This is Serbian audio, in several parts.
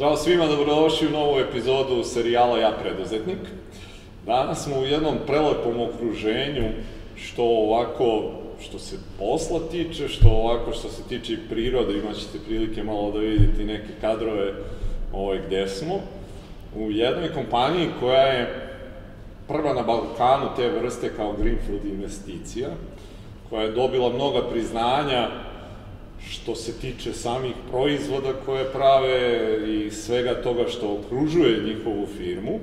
Zdravo svima, dobrodošli u novu epizodu serijala Ja preduzetnik. Danas smo u jednom prelepom okruženju, što ovako, što se posla tiče, što ovako što se tiče i prirode, imat ćete prilike malo da vidite neke kadrove ovaj, gde smo. U jednoj kompaniji koja je prva na Balkanu te vrste kao Greenfield investicija, koja je dobila mnoga priznanja što se tiče samih proizvoda koje prave i svega toga što okružuje njihovu firmu.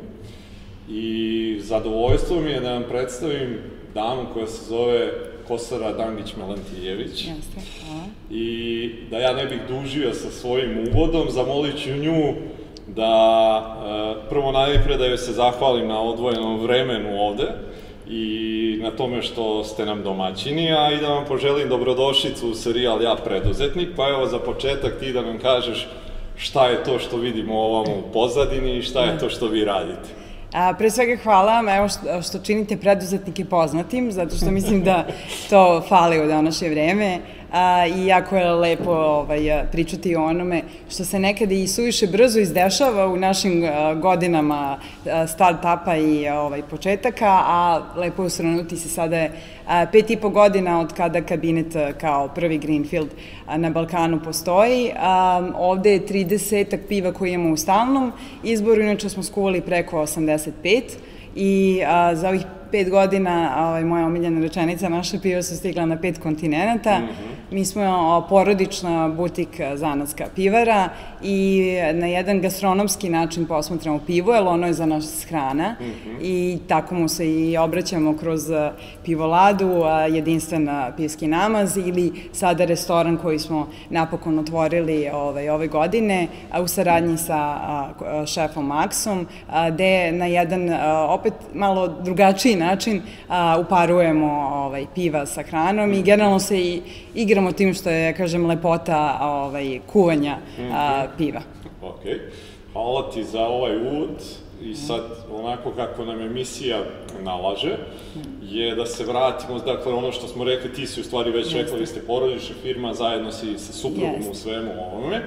I zadovoljstvo mi je da vam predstavim damu koja se zove Kosara Dangić-Melantijević. Jeste, hvala. I da ja ne bih dužio sa svojim uvodom, zamolit ću nju da e, prvo najpre da joj se zahvalim na odvojenom vremenu ovde i na tome što ste nam domaćini, a i da vam poželim dobrodošlicu u serijal Ja preduzetnik, pa evo za početak ti da nam kažeš šta je to što vidimo ovamo u pozadini i šta je to što vi radite. A, pre svega hvala vam evo što, što činite preduzetnike poznatim, zato što mislim da to fali u današnje vreme a, i jako je lepo ovaj, pričati o onome što se nekada i suviše brzo izdešava u našim a, godinama start-upa i ovaj, početaka, a lepo je usranuti se sada je a, pet i po godina od kada kabinet kao prvi Greenfield na Balkanu postoji. A, ovde je 30 piva koje imamo u stalnom izboru, inače smo skuvali preko 85 i a, za ovih pet godina, ovaj, moja omiljena rečenica, naša piva su stigla na pet kontinenta. Mm -hmm. Mi smo porodična butik zanatska pivara i na jedan gastronomski način posmatramo pivo, jer ono je za nas hrana mm -hmm. i tako mu se i obraćamo kroz pivoladu, jedinstven pivski namaz ili sada restoran koji smo napokon otvorili ovaj, ove godine u saradnji sa šefom Maksom, gde na jedan opet malo drugačiji način uparujemo ovaj, piva sa hranom i generalno se i igramo tim što je, kažem, lepota ovaj, kuvanja a, Mhm. Piva. Ok, hvala ti za ovaj uvod i sad onako kako nam emisija nalaže je da se vratimo, dakle ono što smo rekli, ti si u stvari već Jeste. rekla, vi ste porodična firma, zajedno si sa suprugom u svemu ovome,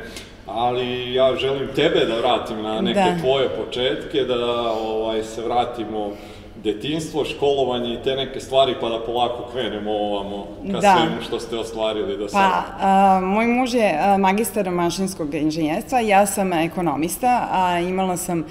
ali ja želim tebe da vratim na neke Da. tvoje početke, da ovaj, se vratimo detinstvo, školovanje i te neke stvari, pa da polako krenemo ovamo ka Da. svemu što ste ostvarili do Pa, sada. a, moj muž je a, magistar mašinskog inženjerstva, ja sam ekonomista, a imala sam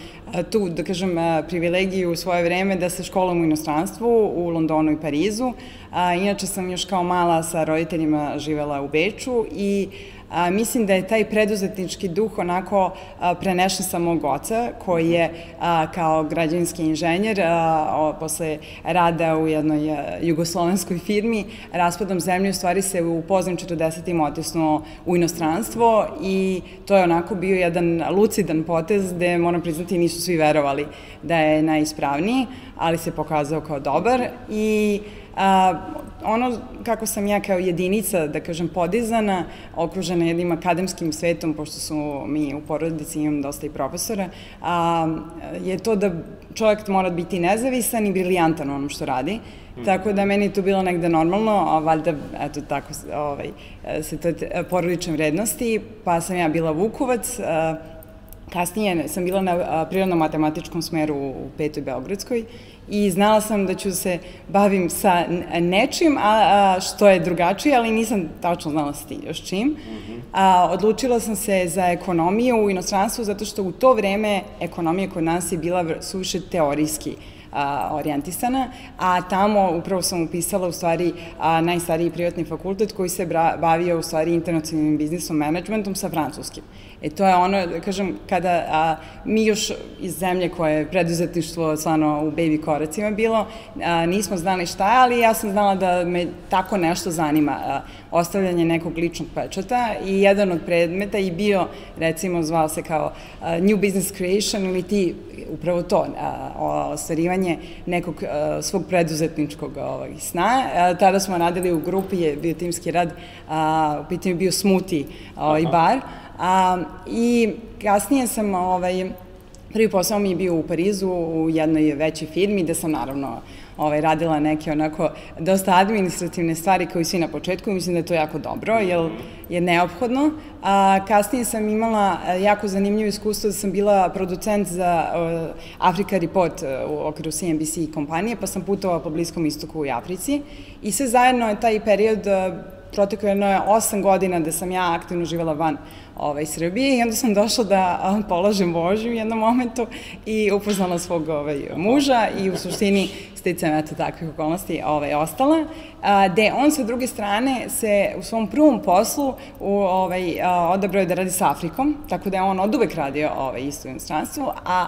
tu, da kažem, privilegiju u svoje vreme da se školam u inostranstvu, u Londonu i Parizu. A, inače sam još kao mala sa roditeljima živela u Beču i A, mislim da je taj preduzetnički duh onako a, prenešen sa mog oca, koji je a, kao građevinski inženjer a, posle rada u jednoj a, jugoslovenskoj firmi raspadom zemlje u stvari se u poznim 40. otisnuo u inostranstvo i to je onako bio jedan lucidan potez gde moram priznati nisu svi verovali da je najispravniji, ali se pokazao kao dobar i A, ono kako sam ja kao jedinica, da kažem, podizana, okružena jednim akademskim svetom, pošto su mi u porodici imam dosta i profesora, a, je to da čovjek mora biti nezavisan i briljantan u onom što radi. Tako da meni je to bilo negde normalno, a valjda, eto tako, ovaj, se to je porodične vrednosti, pa sam ja bila Vukovac, a, Kasnije sam bila na prirodno-matematičkom smeru u petoj Beogradskoj i znala sam da ću se bavim sa nečim, a, a što je drugačije, ali nisam tačno znala s, ti, s čim. A, odlučila sam se za ekonomiju u inostranstvu zato što u to vreme ekonomija kod nas je bila suviše teorijski a, orijentisana, a tamo upravo sam upisala u stvari najstariji privatni fakultet koji se bavio u stvari internacionalnim biznisom, managementom sa francuskim. E to je ono, da kažem, kada a, mi još iz zemlje koje je preduzetništvo stvarno u baby koracima bilo, a, nismo znali šta je, ali ja sam znala da me tako nešto zanima, a, ostavljanje nekog ličnog pečata i jedan od predmeta i bio, recimo, zvao se kao a, New Business Creation ili ti upravo to, a, ostvarivanje nekog a, svog preduzetničkog ovaj, sna. A, tada smo radili u grupi, je bio timski rad, a, u pitanju bio smoothie ovaj, bar, a, i kasnije sam ovaj, Prvi posao mi je bio u Parizu u jednoj većoj firmi gde sam naravno ovaj, radila neke onako dosta administrativne stvari kao i svi na početku i mislim da je to jako dobro, jer je neophodno. A, kasnije sam imala jako zanimljivo iskustvo da sam bila producent za uh, Africa Report uh, u okviru CNBC kompanije, pa sam putovala po Bliskom istoku i Africi i sve zajedno je taj period proteklo jedno je osam godina da sam ja aktivno živela van ovaj, Srbije i onda sam došla da polažem vožnju u jednom momentu i upoznala svog ovaj, muža i u suštini sticam eto takvih okolnosti ovaj, ostala, a, gde on sa druge strane se u svom prvom poslu u, ovaj, a, odabrao da radi sa Afrikom, tako da je on od uvek radio ovaj, isto u inostranstvu, a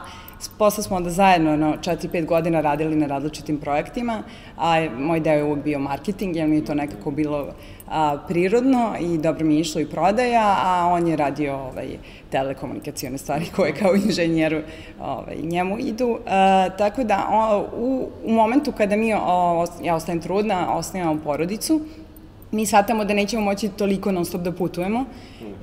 Posle smo onda zajedno no, 4-5 godina radili na različitim projektima, a moj deo je uvek bio marketing, jer mi je to nekako bilo a, prirodno i dobro mi je išlo i prodaja, a on je radio ovaj, telekomunikacijone stvari koje kao inženjeru ovaj, njemu idu. A, tako da o, u, u momentu kada mi, o, ja ostajem trudna, osnijamo porodicu, mi shvatamo da nećemo moći toliko non stop da putujemo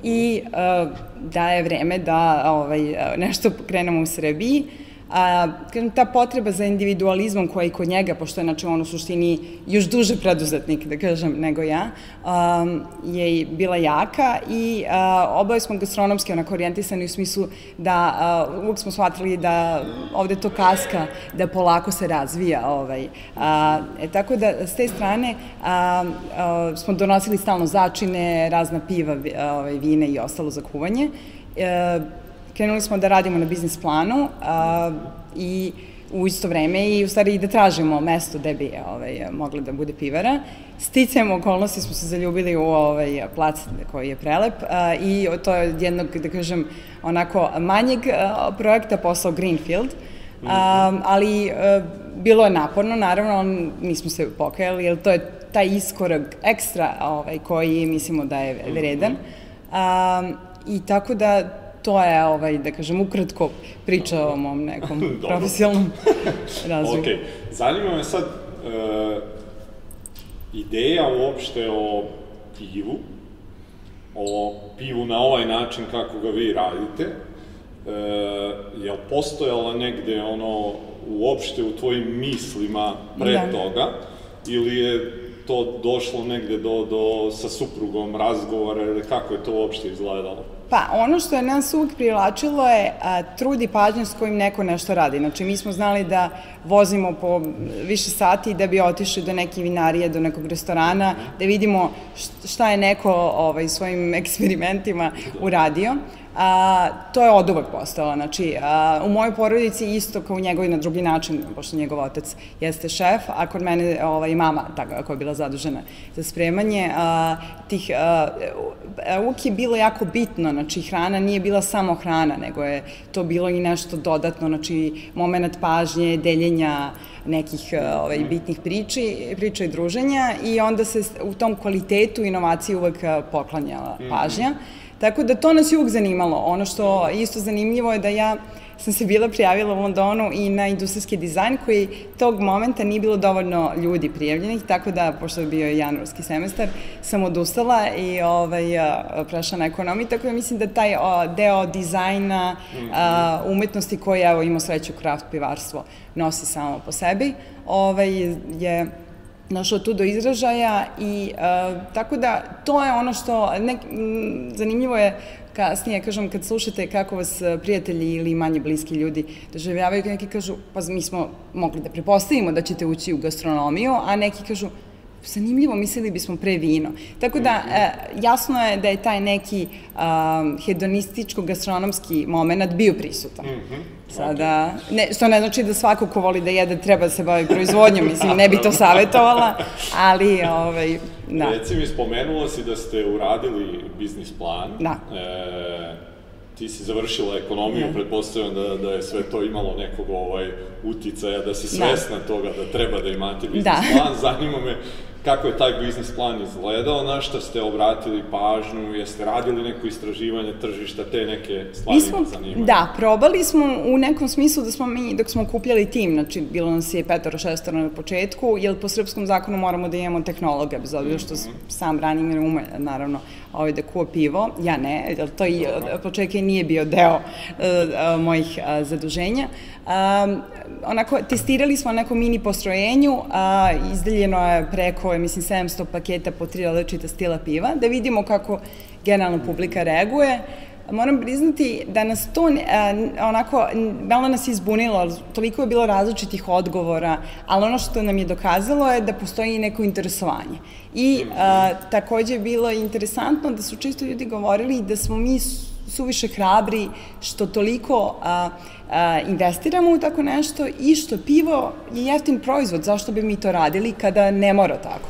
i uh, da je vreme da ovaj, nešto krenemo u Srbiji. A, ta potreba za individualizmom koja je kod njega, pošto je znači, on u suštini još duže preduzetnik, da kažem, nego ja, um, je bila jaka i uh, oboje smo gastronomski onako orijentisani u smislu da uvijek smo shvatili da ovde to kaska, da polako se razvija. Ovaj. E, tako da, s te strane smo donosili stalno začine, razna piva, ovaj, vine i ostalo za kuvanje. Uh, krenuli smo da radimo na biznis planu a, i u isto vreme i u stvari i da tražimo mesto gde bi ovaj, mogla da bude pivara. Sticajem okolnosti smo se zaljubili u ovaj plac koji je prelep a, i to je jednog, da kažem, onako manjeg a, projekta posao Greenfield, a, ali a, bilo je naporno, naravno, nismo se pokajali, jer to je taj iskorak ekstra ovaj, koji mislimo da je vredan. A, I tako da to je, ovaj, da kažem, ukratko priča o mom nekom profesionalnom razvoju. ok, zanima me sad uh, ideja uopšte o pivu, o pivu na ovaj način kako ga vi radite, uh, je li postojala negde ono uopšte u tvojim mislima pre da. toga, ili je to došlo negde do, do, sa suprugom razgovora, ili kako je to uopšte izgledalo? Pa, ono što je nas uvijek privlačilo je a, trud i pažnja s kojim neko nešto radi. Znači, mi smo znali da vozimo po više sati da bi otišli do neke vinarije, do nekog restorana, da vidimo šta je neko ovaj, svojim eksperimentima uradio a, to je od uvek postalo. Znači, a, u mojoj porodici isto kao u njegovi na drugi način, pošto njegov otac jeste šef, a kod mene ovaj, mama, tako, koja je bila zadužena za spremanje, a, tih, a, uvijek je bilo jako bitno, znači hrana nije bila samo hrana, nego je to bilo i nešto dodatno, znači moment pažnje, deljenja nekih ovaj, bitnih priči, priča i druženja i onda se u tom kvalitetu inovacije uvek poklanjala pažnja. Mm -hmm Tako da to nas je uvijek zanimalo. Ono što isto zanimljivo je da ja sam se bila prijavila u Londonu i na industrijski dizajn koji tog momenta nije bilo dovoljno ljudi prijavljenih, tako da, pošto je bio januarski semestar, sam odustala i ovaj, prešla na ekonomiju, tako da mislim da taj o, deo dizajna, a, umetnosti koja evo, ima sreću kraft pivarstvo nosi samo po sebi, ovaj, je došlo tu do izražaja i uh, tako da to je ono što ne, m, zanimljivo je kasnije, kažem, kad slušate kako vas e, prijatelji ili manje bliski ljudi doživljavaju, neki kažu, pa mi smo mogli da prepostavimo da ćete ući u gastronomiju, a neki kažu, zanimljivo, mislili bismo pre vino. Tako da, e, jasno je da je taj neki hedonističko-gastronomski moment bio prisutan. -hmm. Sada, ne, što ne znači da svako ko voli da jede treba da se bavi proizvodnjom, mislim, ne bi to savjetovala, ali, ovaj, da. Reci mi, spomenula si da ste uradili biznis plan. Da. E, ti si završila ekonomiju, da. pretpostavljam da, da je sve to imalo nekog ovaj, uticaja, da si da. svesna da. toga da treba da imate biznis da. plan. Zanima me kako je taj biznis plan izgledao, na šta ste obratili pažnju, jeste radili neko istraživanje tržišta, te neke stvari smo, zanimaju? Da, probali smo u nekom smislu da smo mi, dok smo kupljali tim, znači bilo nas je petoro, šestoro na početku, jer po srpskom zakonu moramo da imamo tehnologa, bez obzira što mm -hmm. sam Branimir ume, naravno, ovaj, da kuo pivo, ja ne, jer to i početka nije bio deo uh, mojih uh, zaduženja. Um, onako, testirali smo neko mini postrojenju, a izdeljeno je preko, mislim, 700 paketa po tri različita stila piva, da vidimo kako generalno publika reaguje. Moram priznati da nas to a, onako, malo nas je izbunilo, toliko je bilo različitih odgovora, ali ono što nam je dokazalo je da postoji neko interesovanje. I a, takođe je bilo interesantno da su čisto ljudi govorili da smo mi suviše hrabri što toliko a, a, investiramo u tako nešto i što pivo je jeftin proizvod, zašto bi mi to radili kada ne mora tako.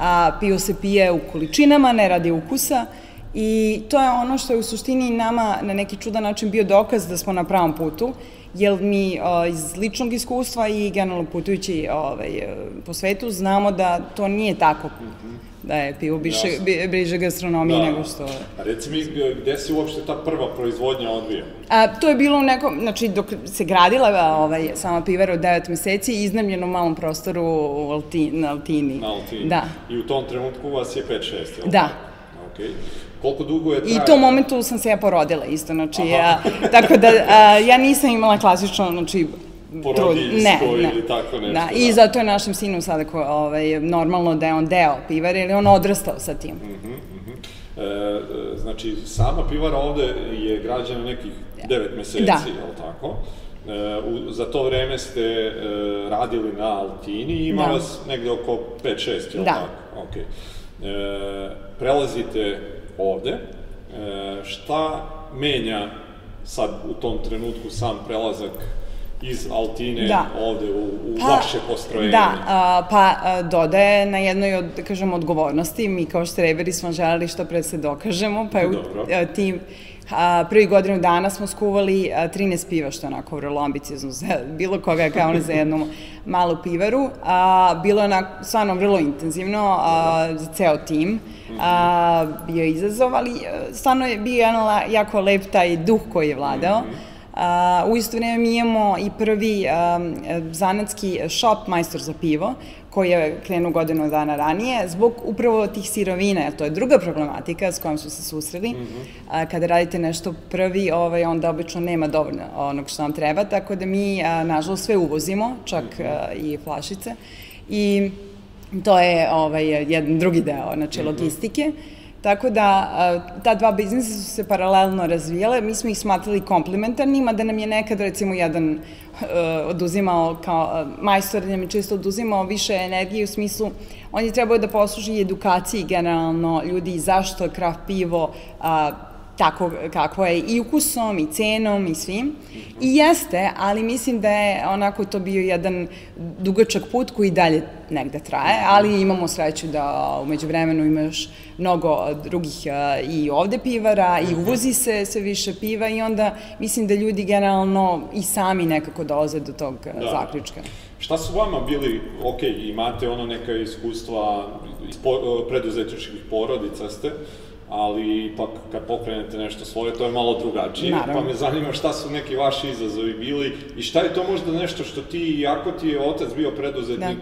A, pivo se pije u količinama, ne radi ukusa i to je ono što je u suštini nama na neki čudan način bio dokaz da smo na pravom putu, jer mi iz ličnog iskustva i generalno putujući ovaj, po svetu znamo da to nije tako. Mm -hmm da je pivo biše, bi, bliže gastronomiji da. nego što... A reci mi, gde se uopšte ta prva proizvodnja odvija? A, to je bilo u nekom, znači dok se gradila ovaj, sama pivara od 9 meseci, iznamljeno u malom prostoru u Alti, na Altini. Na Altini. Da. I u tom trenutku vas je 5-6, je li? Da. Okej. Okay. Koliko dugo je trajalo? I u tom momentu sam se ja porodila isto, znači, ja, tako da a, ja nisam imala klasično, znači, porodiljsko ne, ili tako nešto. Da, i zato je našem sinu sada ko, ovaj, normalno da je on deo pivare, ili on odrastao sa tim. Mm -hmm, mm -hmm. E, znači, sama pivara ovde je građana nekih devet meseci, da. je li tako? E, u, za to vreme ste e, radili na Altini i ima da. vas negde oko 5-6, je li da. tako? Okay. E, prelazite ovde, e, šta menja sad u tom trenutku sam prelazak iz Altine da. ovde u, u pa, vaše postrojenje. Da, a, pa a, dodaje na jednoj od, da kažem, odgovornosti. Mi kao štreberi smo želeli što pre se dokažemo, pa je u tim A, prvi godinu dana smo skuvali a, 13 piva, što je onako vrlo ambiciozno za bilo koga kao ne za jednu malu pivaru. A, bilo je onako, stvarno vrlo intenzivno a, za ceo tim. A, bio je izazov, ali stvarno je bio jedan jako lep taj duh koji je vladao. Mm -hmm u isto vreme mi imamo i prvi zanatski shop majstor za pivo, koji je krenuo godinu dana ranije, zbog upravo tih sirovina, jer to je druga problematika s kojom su se susreli. Mm -hmm. kada radite nešto prvi, ovaj, onda obično nema dovoljno onog što nam treba, tako da mi, nažalost, sve uvozimo, čak mm -hmm. i flašice. I to je ovaj, jedan drugi deo, znači, mm -hmm. logistike. Tako da, ta dva biznisa su se paralelno razvijale, mi smo ih smatrali komplementarnima, da nam je nekad, recimo, jedan uh, oduzimao, kao uh, majstor nam je često oduzimao više energije u smislu, on je trebao da posluži edukaciji generalno ljudi zašto kraft pivo tako kako je i ukusom i cenom i svim. I jeste, ali mislim da je onako to bio jedan dugačak put koji dalje negde traje, ali imamo sreću da umeđu vremenu ima još mnogo drugih i ovde pivara i uvozi se sve više piva i onda mislim da ljudi generalno i sami nekako dolaze do tog da. zaključka. Šta su vama bili, ok, imate ono neka iskustva iz preduzetničkih porodica ste, ali ipak kad pokrenete nešto svoje, to je malo drugačije. Naravno. Pa me zanima šta su neki vaši izazovi bili i šta je to možda nešto što ti, iako ti je otac bio preduzetnik,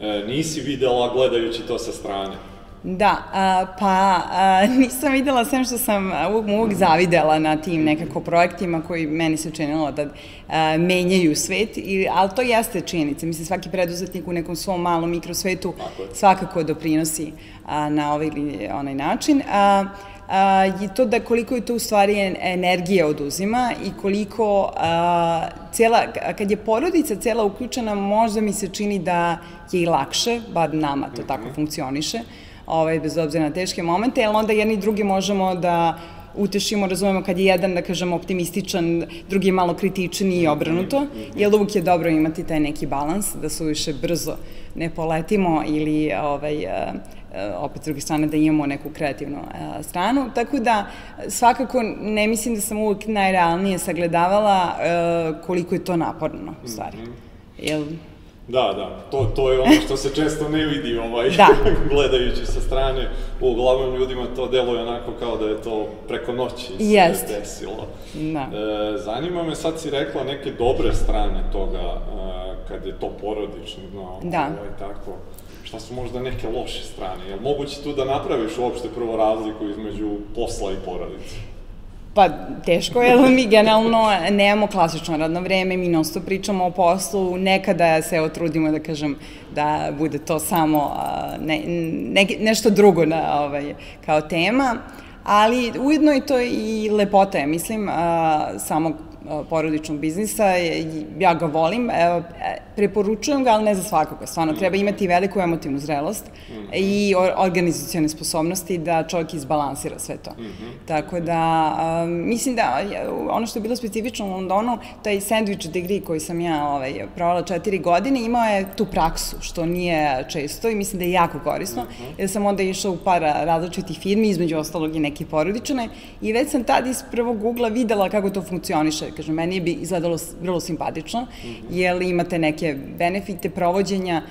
da. e, nisi videla gledajući to sa strane? Da, a, pa a, nisam videla sve što sam uvijek, uvijek zavidela na tim nekako projektima koji meni se činilo da a, menjaju svet, i, ali to jeste činjenica. Mislim, svaki preduzetnik u nekom svom malom mikrosvetu svakako doprinosi a, na ovaj ili onaj način. A, a, je to da koliko je to u stvari energije oduzima i koliko a, cela, kad je porodica cela uključena, možda mi se čini da je i lakše, bar nama to tako mhm. funkcioniše, ovaj, bez obzira na teške momente, jer onda jedni i drugi možemo da utešimo, razumemo kad je jedan, da kažemo, optimističan, drugi je malo kritičan i obrnuto, jer uvijek je dobro imati taj neki balans, da su više brzo ne poletimo ili ovaj, opet s druge strane da imamo neku kreativnu stranu, tako da svakako ne mislim da sam uvijek najrealnije sagledavala koliko je to naporno, u stvari. Mhm. Jel, Da, da, to, to je ono što se često ne vidi ovaj, Da. gledajući sa strane. Uglavnom ljudima to deluje onako kao da je to preko noći se Jest. desilo. Da. E, zanima me, sad si rekla neke dobre strane toga, e, kad je to porodično, Da. ovaj, tako. Šta su možda neke loše strane? Je li moguće tu da napraviš uopšte prvo razliku između posla i porodice? Pa, teško je, ali mi generalno nemamo klasično radno vreme, mi non stop pričamo o poslu, nekada se evo trudimo da kažem da bude to samo ne, ne, nešto drugo na, ovaj, kao tema, ali ujedno i to i lepota je, mislim, samog porodičnog biznisa, i ja ga volim, evo, e, preporučujem ga, ali ne za svakoga, stvarno, treba imati veliku emotivnu zrelost i or, organizacione sposobnosti da čovjek izbalansira sve to. Tako da, um, mislim da ono što je bilo specifično u Londonu, taj sandwich degree koji sam ja ovaj, provala četiri godine, imao je tu praksu, što nije često i mislim da je jako korisno, jer sam onda išla u par različitih firmi, između ostalog i neke porodične, i već sam tad iz prvog ugla videla kako to funkcioniše. Kažem, meni bi izgledalo vrlo simpatično, jer imate neke benefite provođenja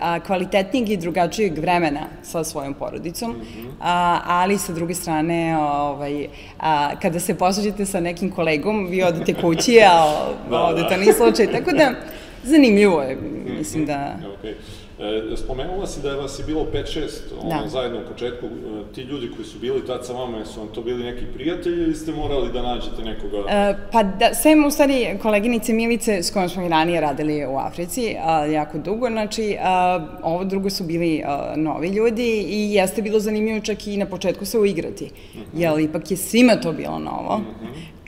a, kvalitetnijeg i drugačijeg vremena sa svojom porodicom, a, ali sa druge strane, ovaj, a, kada se posveđate sa nekim kolegom, vi odete kući, a Da, ovde da. to nije slučaj, tako da zanimljivo je, mislim da... Okay. E, spomenula si da je vas je bilo 5-6 ono, Da. zajedno u početku. E, ti ljudi koji su bili tad sa vama, su vam to bili neki prijatelji ili ste morali da nađete nekoga? E, pa da, sem u stvari koleginice Milice s kojom smo i ranije radili u Africi, a, jako dugo, znači a, ovo drugo su bili a, novi ljudi i jeste bilo zanimljivo čak i na početku se uigrati, jer ipak je svima to bilo novo,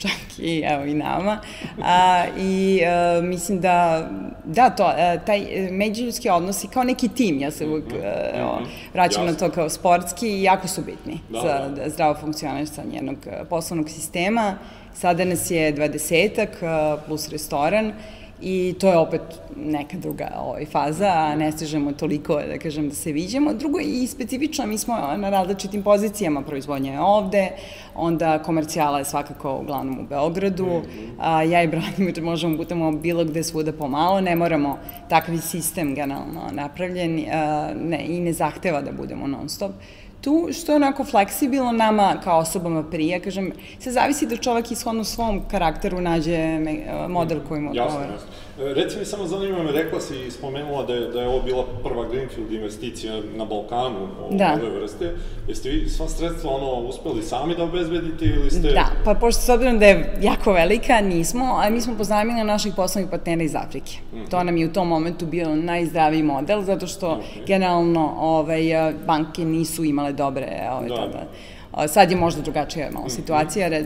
čak i evo i nama. A, I a, mislim da, da to, a, taj e, međuljudski odnosi kao neki tim, ja se uvijek e, o, vraćam na Jasno. to kao sportski i jako su bitni Da, za da. zdravo funkcionisanje jednog e, poslovnog sistema. Sada nas je dvadesetak e, plus restoran i to je opet neka druga ovaj, faza, a ne stižemo toliko, da kažem, da se viđemo. Drugo, i specifično, mi smo na različitim pozicijama, proizvodnja je ovde, onda komercijala je svakako uglavnom u Beogradu, a ja i Branimir možemo budemo bilo gde svuda pomalo, ne moramo takvi sistem generalno napravljen a, ne, i ne zahteva da budemo non stop tu što je onako fleksibilno nama kao osobama prije, kažem, se zavisi da čovek ishodno svom karakteru nađe model koji mu Jasno, odgovara. jasno. E, Reci mi samo zanima me, rekla si i spomenula da je, da je ovo bila prva Greenfield investicija na Balkanu o- Da. ove vrste. Jeste vi sva sredstva ono uspeli sami da obezbedite ili ste... Da, pa pošto s obzirom da je jako velika, nismo, a mi smo pozajmili naših poslovnih partnera iz Afrike. To nam je u tom momentu bio najzdraviji model, zato što generalno ovaj, banke nisu imale dobre ovaj, Da. tada. Sad je možda drugačija malo situacija, re,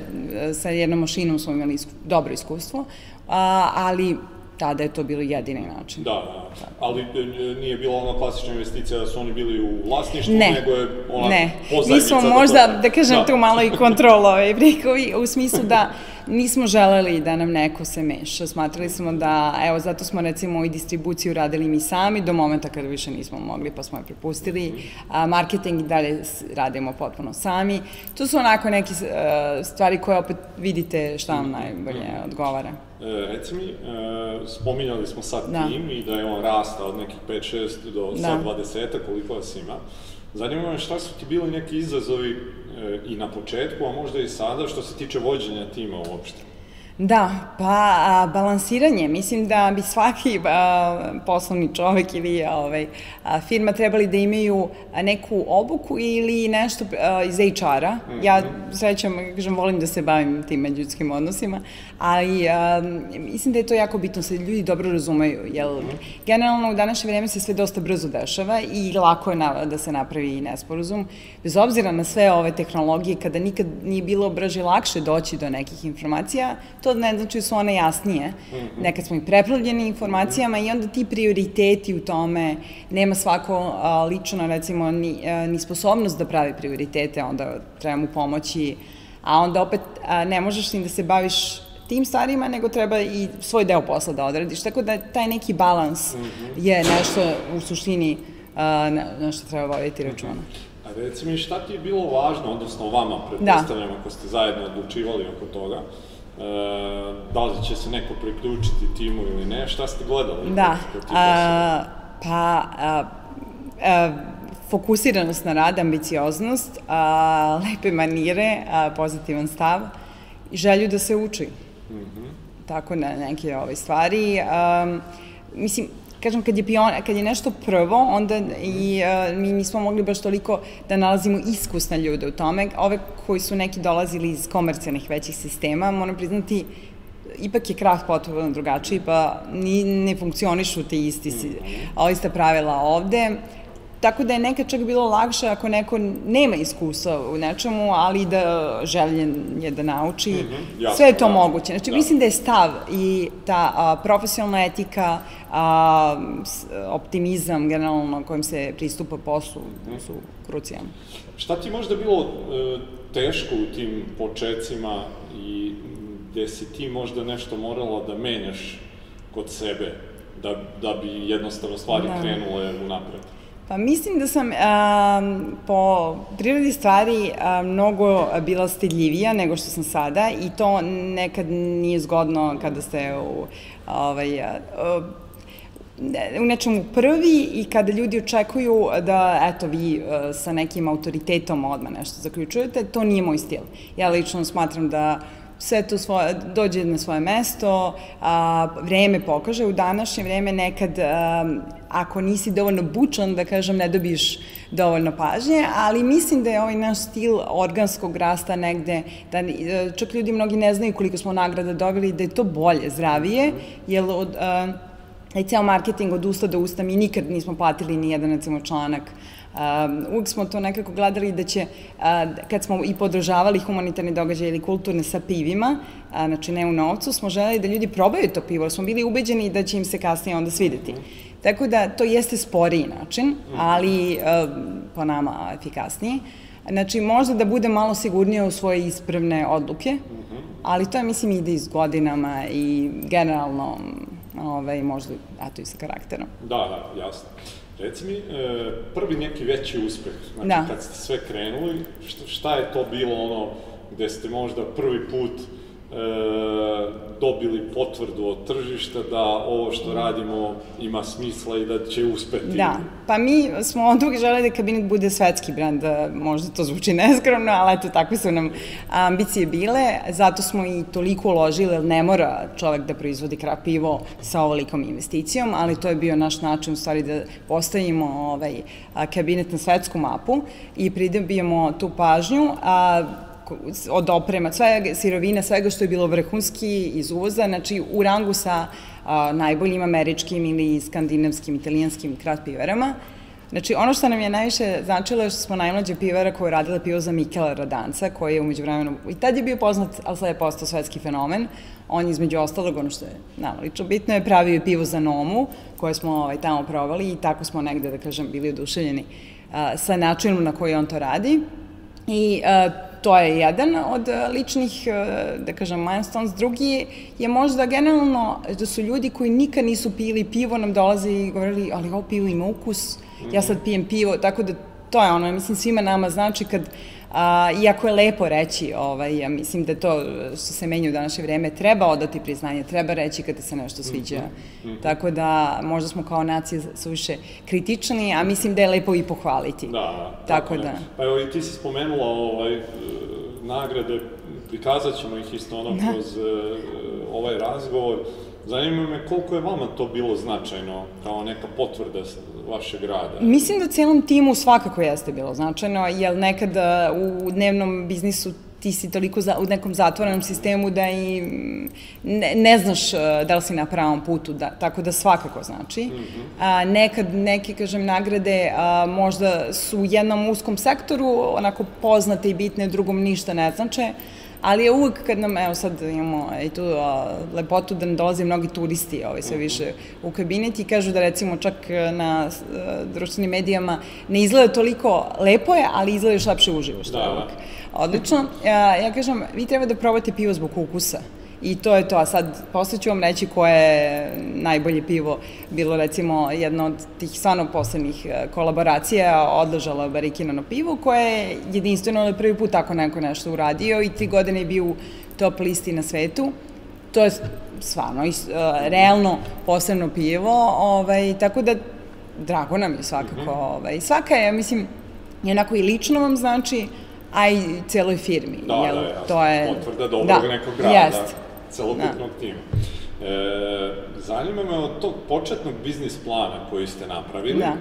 sa jednom mašinom smo imali isku, dobro iskustvo, a, ali tada je to bilo jedini način. Da, da. Ali e, nije bila ona klasična investicija da su oni bili u vlasništvu, Ne, nego je ona ne. Mi pozajmica smo da možda, to- da kažem, tu malo i kontrol ovaj prikovi, u smislu da nismo želeli da nam neko se meša. Smatrali smo da, evo, zato smo recimo i distribuciju radili mi sami do momenta kada više nismo mogli, pa smo je prepustili. A, marketing i dalje radimo potpuno sami. To su onako neke e, stvari koje opet vidite šta vam najbolje odgovara. E, reci mi, e, spominjali smo sad Da. tim i da je on rasta od nekih 5-6 do Da. sad 20 koliko vas ima. Zanima me šta su ti bili neki izazovi e, i na početku, a možda i sada, što se tiče vođenja tima uopšte? Da, pa a, balansiranje, mislim da bi svaki a, poslovni čovek ili ovaj, a, firma trebali da imaju neku obuku ili nešto a, iz HR-a. Ja srećam, kažem, volim da se bavim tim međuljudskim odnosima, ali a, mislim da je to jako bitno, se ljudi dobro razumeju, jer generalno u današnje vreme se sve dosta brzo dešava i lako je na, da se napravi i nesporazum. Bez obzira na sve ove tehnologije, kada nikad nije bilo brže i lakše doći do nekih informacija, to ne znači da su one jasnije. Nekad smo i preplavljeni informacijama i onda ti prioriteti u tome, nema svako a, lično, recimo, ni, a, ni sposobnost da pravi prioritete, onda treba mu pomoći, a onda opet a, ne možeš ni da se baviš tim stvarima, nego treba i svoj deo posla da odradiš. Tako da taj neki balans je nešto u suštini a, na, što treba voditi računa. A reci mi, šta ti je bilo važno, odnosno vama, Da. pretpostavljam, ako ste zajedno odlučivali oko toga, da li će se neko priključiti timu ili ne, šta ste gledali? Da, a, pa a, a, fokusiranost na rad, ambicioznost, a, lepe manire, a, pozitivan stav i želju da se uči. Mm -hmm. Tako na neke ove stvari. A, mislim, kažem, kad je, pion, kad je nešto prvo, onda i uh, mi nismo mogli baš toliko da nalazimo iskusne ljude u tome. Ove koji su neki dolazili iz komercijalnih većih sistema, moram priznati, ipak je krah potpuno drugačiji, pa ni, ne funkcionišu te isti, mm. ista pravila ovde. Tako da je nekad čak bilo lakše ako neko nema iskustva u nečemu, ali da željen je da nauči. Mm -hmm, jasno, Sve je to da. moguće. Znači, da. mislim da je stav i ta a, profesionalna etika, a, optimizam generalno kojim se pristupa poslu mm -hmm. su krucijalni. Šta ti možda bilo e, teško u tim početcima i gde si ti možda nešto morala da menjaš kod sebe da, da bi jednostavno stvari da. krenule u napred? Pa mislim da sam a, po prirodi stvari a, mnogo bila stidljivija nego što sam sada i to nekad nije zgodno kada ste u, ovaj, a, u nečemu prvi i kada ljudi očekuju da, eto, vi sa nekim autoritetom odmah nešto zaključujete, to nije moj stil. Ja lično smatram da sve to svoje, dođe na svoje mesto, a, vreme pokaže, u današnje vreme nekad, a, ako nisi dovoljno bučan, da kažem, ne dobiješ dovoljno pažnje, ali mislim da je ovaj naš stil organskog rasta negde, da čak ljudi mnogi ne znaju koliko smo nagrada dobili, da je to bolje, zdravije, jer od, a, i ceo marketing od usta do usta, mi nikad nismo platili ni jedan, recimo, članak Um, smo to nekako gledali da će, kad smo i podržavali humanitarni događaj ili kulturne sa pivima, znači ne u novcu, smo želeli da ljudi probaju to pivo, smo bili ubeđeni da će im se kasnije onda svideti. Tako da to jeste sporiji način, ali po nama efikasniji. Znači, možda da bude malo sigurnije u svoje ispravne odluke, ali to je, mislim, ide iz godinama i generalno, ovaj, možda, eto, i sa karakterom. Da, da, jasno. Reci mi, e, prvi neki veći uspeh, znači da. kad ste sve krenuli, šta, je to bilo ono gde ste možda prvi put dobili potvrdu od tržišta da ovo što radimo ima smisla i da će uspeti. Da, pa mi smo od uvijek želeli da kabinet bude svetski brand, da možda to zvuči neskromno, ali eto, takve su nam ambicije bile, zato smo i toliko uložili, ne mora čovek da proizvodi krap pivo sa ovolikom investicijom, ali to je bio naš način u stvari da postavimo ovaj, kabinet na svetsku mapu i pridobijemo tu pažnju, a od oprema, sve sirovina, svega što je bilo vrhunski iz uvoza, znači u rangu sa a, najboljim američkim ili skandinavskim, italijanskim krat pivarama. Znači, ono što nam je najviše značilo je što smo najmlađe pivara koja je radila pivo za Mikela Radanca, koji je umeđu vremenu, i tad je bio poznat, ali sad je postao svetski fenomen. On je između ostalog, ono što je nama lično bitno, je pravio pivo za Nomu, koje smo ovaj, tamo provali i tako smo negde, da kažem, bili oduševljeni a, sa načinom na koji on to radi. I a, to je jedan od e, ličnih, e, da kažem, milestones. Drugi je možda generalno da su ljudi koji nikad nisu pili pivo nam dolaze i govorili, ali ovo pivo ima ukus, ja sad pijem pivo, tako da to je ono, mislim, svima nama znači kad A, iako je lepo reći, ovaj, ja mislim da to što se menja u današnje vreme, treba odati priznanje, treba reći kada se nešto sviđa. Mm -hmm. Tako da možda smo kao nacije suviše kritični, a mislim da je lepo i pohvaliti. Da, da. Tako, tako da. Pa evo i ti si spomenula ovaj, nagrade, prikazat ćemo ih isto ono da. kroz uh, ovaj razgovor. Zanima me koliko je vama to bilo značajno kao neka potvrda vašeg rada? Mislim da celom timu svakako jeste bilo značajno, jer nekada u dnevnom biznisu ti si toliko za, u nekom zatvorenom sistemu da i ne, ne znaš uh, da li si na pravom putu, da, tako da svakako znači. Mm -hmm. a, nekad neke, kažem, nagrade a, možda su u jednom uskom sektoru onako poznate i bitne, drugom ništa ne znače, ali je uvek kad nam, evo sad imamo i tu a, lepotu da nam dolaze mnogi turisti ovaj, sve više u kabinet i kažu da recimo čak na a, društvenim medijama ne izgleda toliko lepo je, ali izgleda još lepše uživo, što da, je uvek. Odlično. Ja, ja kažem, vi treba da probate pivo zbog ukusa. I to je to, a sad posle ću vam reći koje je najbolje pivo bilo recimo jedna od tih stvarno poslednjih e, kolaboracija odležala Barikinano pivo koje je jedinstveno ali prvi put tako neko nešto uradio i tri godine je bio u top listi na svetu. To je stvarno, uh, realno posebno pivo, ovaj, tako da drago nam je svakako. -hmm. ovaj, svaka je, mislim, jednako i lično vam znači, a i celoj firmi. Da, jel, da, jasno. To je... Potvrda dobrog da, nekog rada, jest. Celokupnog da. tima. E, zanima me od tog početnog biznis plana koji ste napravili, da.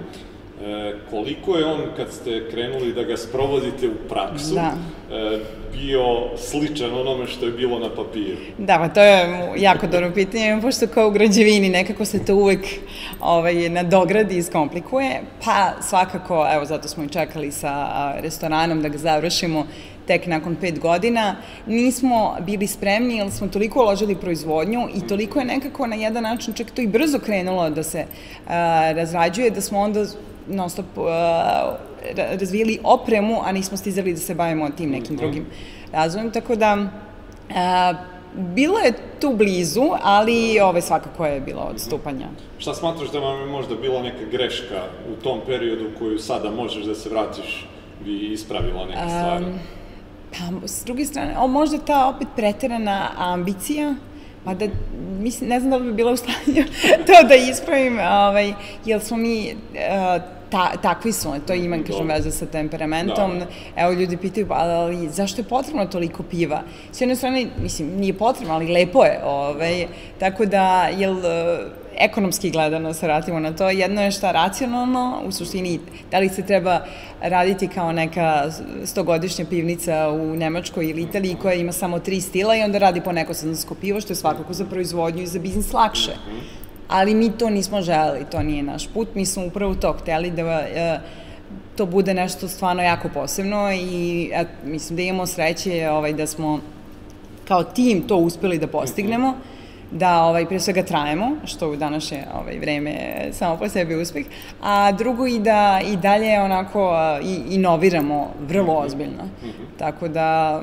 e, koliko je on, kad ste krenuli da ga sprovodite u praksu, da. e, bio sličan onome što je bilo na papiru? Da, pa to je jako dobro pitanje, pošto kao u građevini nekako se to uvek ovaj, nadogradi i skomplikuje, pa svakako, evo zato smo i čekali sa restoranom da ga završimo, tek nakon pet godina, nismo bili spremni jer smo toliko uložili proizvodnju i toliko je nekako na jedan način čak to i brzo krenulo da se uh, razrađuje, da smo onda non stop uh, razvijeli opremu, a nismo stizali da se bavimo tim nekim drugim razvojem, tako da uh, bilo je tu blizu, ali ove svakako je bilo odstupanja. Šta smatraš da vam je možda bila neka greška u tom periodu koju sada možeš da se vratiš i ispravila neke stvari? Um, Pa, s druge strane, o, možda ta opet preterana ambicija, pa da, mislim, ne znam da li bi bila u stanju to da ispravim, ovaj, jer smo mi, uh, ta, takvi su, to ima, kažem, veze sa temperamentom. Da. Evo, ljudi pitaju, pa, ali zašto je potrebno toliko piva? S jedne strane, mislim, nije potrebno, ali lepo je, ovaj, tako da, jel, ekonomski gledano se vratimo na to, jedno je šta racionalno, u suštini, da li se treba raditi kao neka stogodišnja pivnica u Nemačkoj ili Italiji koja ima samo tri stila i onda radi po neko sezonsko pivo, što je svakako za proizvodnju i za biznis lakše. Ali mi to nismo želeli, to nije naš put, mi smo upravo to hteli da e, to bude nešto stvarno jako posebno i et, mislim da imamo sreće ovaj, da smo kao tim to uspeli da postignemo. Mm -hmm da ovaj, pre svega trajemo, što u današnje ovaj, vreme samo po sebi uspeh, a drugo i da i dalje onako i, inoviramo vrlo mhm. ozbiljno. Mm -hmm. Tako da,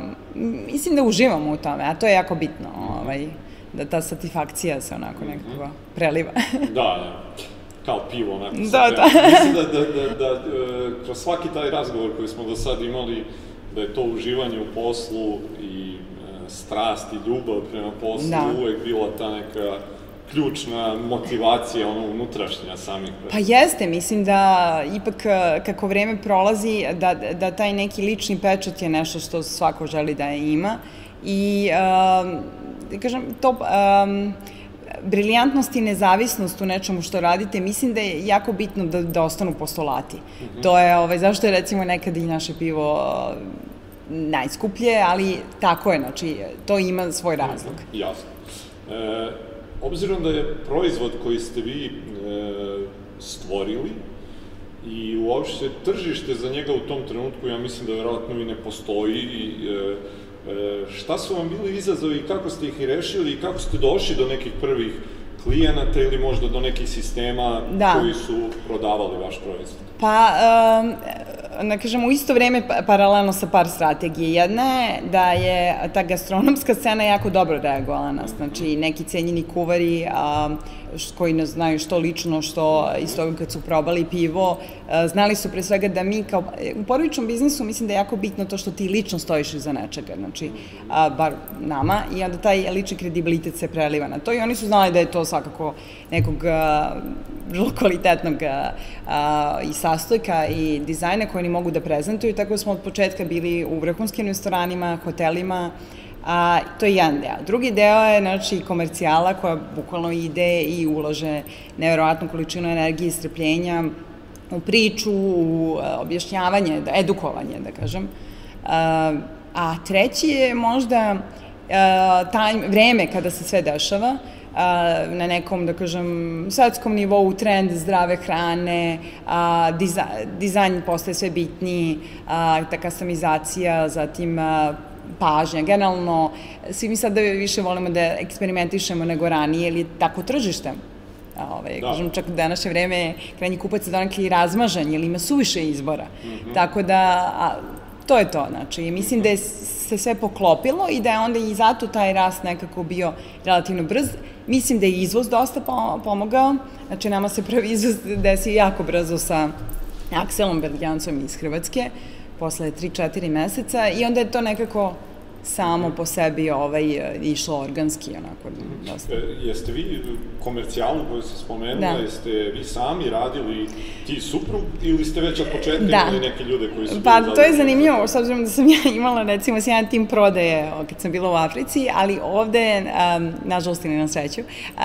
mislim da uživamo u tome, a to je jako bitno, ovaj, da ta satisfakcija se onako mhm. nekako preliva. da, da kao pivo, onako. Da, da. Mislim da, da, da, da, da, kroz svaki taj razgovor koji smo do sad imali, da je to uživanje u poslu i strast i ljubav prema poslu da. uvek bila ta neka ključna motivacija, ono, unutrašnja samih. Pa jeste, mislim da ipak kako vreme prolazi, da, da taj neki lični pečat je nešto što svako želi da je ima i, um, kažem, to, um, briljantnost i nezavisnost u nečemu što radite, mislim da je jako bitno da, da ostanu postulati. Mm -hmm. To je, ovaj, zašto je recimo nekada i naše pivo najskuplje, ali tako je, znači, to ima svoj razlog. Jasno. E, obzirom da je proizvod koji ste vi e, stvorili i uopšte tržište za njega u tom trenutku, ja mislim da verovatno i ne postoji i e, e, šta su vam bili izazovi i kako ste ih i rešili i kako ste došli do nekih prvih klijenata ili možda do nekih sistema da. koji su prodavali vaš proizvod? Pa, um, da kažemo, u isto vreme pa, paralelno sa par strategije. Jedna je da je ta gastronomska scena jako dobro reagovala nas. Znači, neki cenjeni kuvari a, koji ne znaju što lično, što isto kad su probali pivo, a, znali su pre svega da mi kao, u porodičnom biznisu mislim da je jako bitno to što ti lično stojiš iza nečega, znači, bar nama, i onda taj lični kredibilitet se preliva na to i oni su znali da je to svakako nekog vrlo kvalitetnog i sastojka i dizajna koji oni mogu da prezentuju, tako da smo od početka bili u vrhunskim restoranima, hotelima, a to je jedan deo. Drugi deo je, znači, komercijala koja bukvalno ide i ulože nevjerovatnu količinu energije i strpljenja u priču, u objašnjavanje, da, edukovanje, da kažem. A, a treći je možda taj vreme kada se sve dešava, a, na nekom, da kažem, svetskom nivou trend zdrave hrane, a, diza, dizajn postaje sve bitniji, a, ta customizacija, zatim a, pažnja. Generalno, svi mi sada više volimo da eksperimentišemo nego ranije, ili tako tržište. Ove, da. kažem, čak u današnje vreme krajnji kupac je donakli razmažan, jer ima suviše izbora. Mm -hmm. Tako da, a, to je to, znači, mislim da je se sve poklopilo i da je onda i zato taj rast nekako bio relativno brz. Mislim da je izvoz dosta pomogao, znači nama se prvi izvoz desio jako brzo sa Akselom Berljancom iz Hrvatske, posle 3-4 meseca i onda je to nekako samo po sebi ovaj, išlo organski, onako, dosta. E, jeste vi komercijalu koju ste spomenuli, da. jeste vi sami radili ti suprug ili ste već od početka da. imali neke ljude koji su... Pa, to je zanimljivo, s obzirom da sam ja imala, recimo, sjajan tim prodaje kad sam bila u Africi, ali ovde, um, nažalost ili na sreću, uh,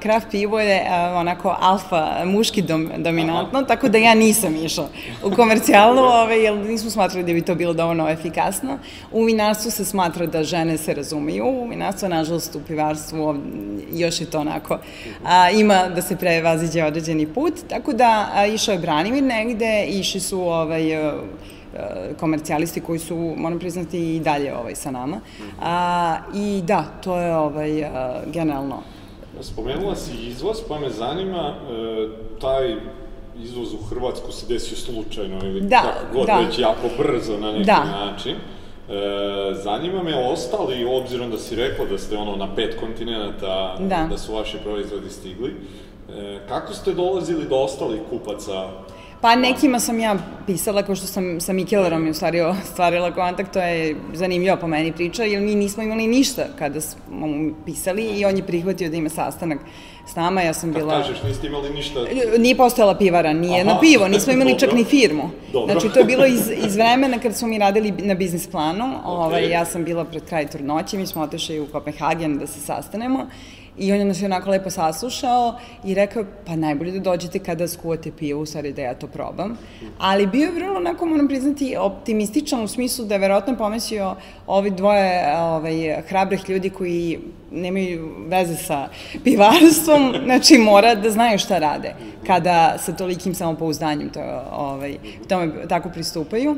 kraft pivo je uh, onako alfa, muški dom, dominantno, Aha. tako da ja nisam išla u komercijalu, ovaj, jer nismo smatrali da bi to bilo dovoljno efikasno. U vinarstvu se smatra da žene se razumiju, u vinarstvu, nažalost, u pivarstvu još je to onako, a, ima da se prevaziđe određeni put, tako da a, išao je Branimir negde, išli su ovaj, a, komercijalisti koji su, moram priznati, i dalje ovaj, sa nama. A, I da, to je ovaj, a, generalno. Spomenula si izvoz, pa me zanima, e, taj izvoz u Hrvatsku se desio slučajno ili da, kako god da. već jako brzo na neki da. način. E, zanima me ostali, obzirom da si rekla da ste ono na pet kontinenta, da, da su vaši proizvodi stigli, e, kako ste dolazili do ostalih kupaca Pa nekima sam ja pisala, kao što sam sa Mikelerom u stvari ostvarila kontakt, to je zanimljiva po meni priča, jer mi nismo imali ništa kada smo mu pisali i on je prihvatio da ima sastanak s nama, ja sam Kad bila... Kad kažeš, niste imali ništa... Nije postojala pivara, nije Aha, na pivo, nismo imali čak ni firmu. Dobro. Znači, to je bilo iz, iz vremena kad smo mi radili na biznis planu, okay. ovaj, ja sam bila pred kraj trudnoće, mi smo otešli u Kopenhagen da se sastanemo I on je nas onako lepo saslušao i rekao, pa najbolje da dođete kada skuvate pivo, u stvari da ja to probam. Ali bio je vrlo, onako moram priznati, optimističan u smislu da je verovatno pomislio ovi dvoje ovaj, hrabrih ljudi koji nemaju veze sa pivarstvom, znači mora da znaju šta rade kada sa tolikim samopouzdanjem to, ovaj, tome tako pristupaju.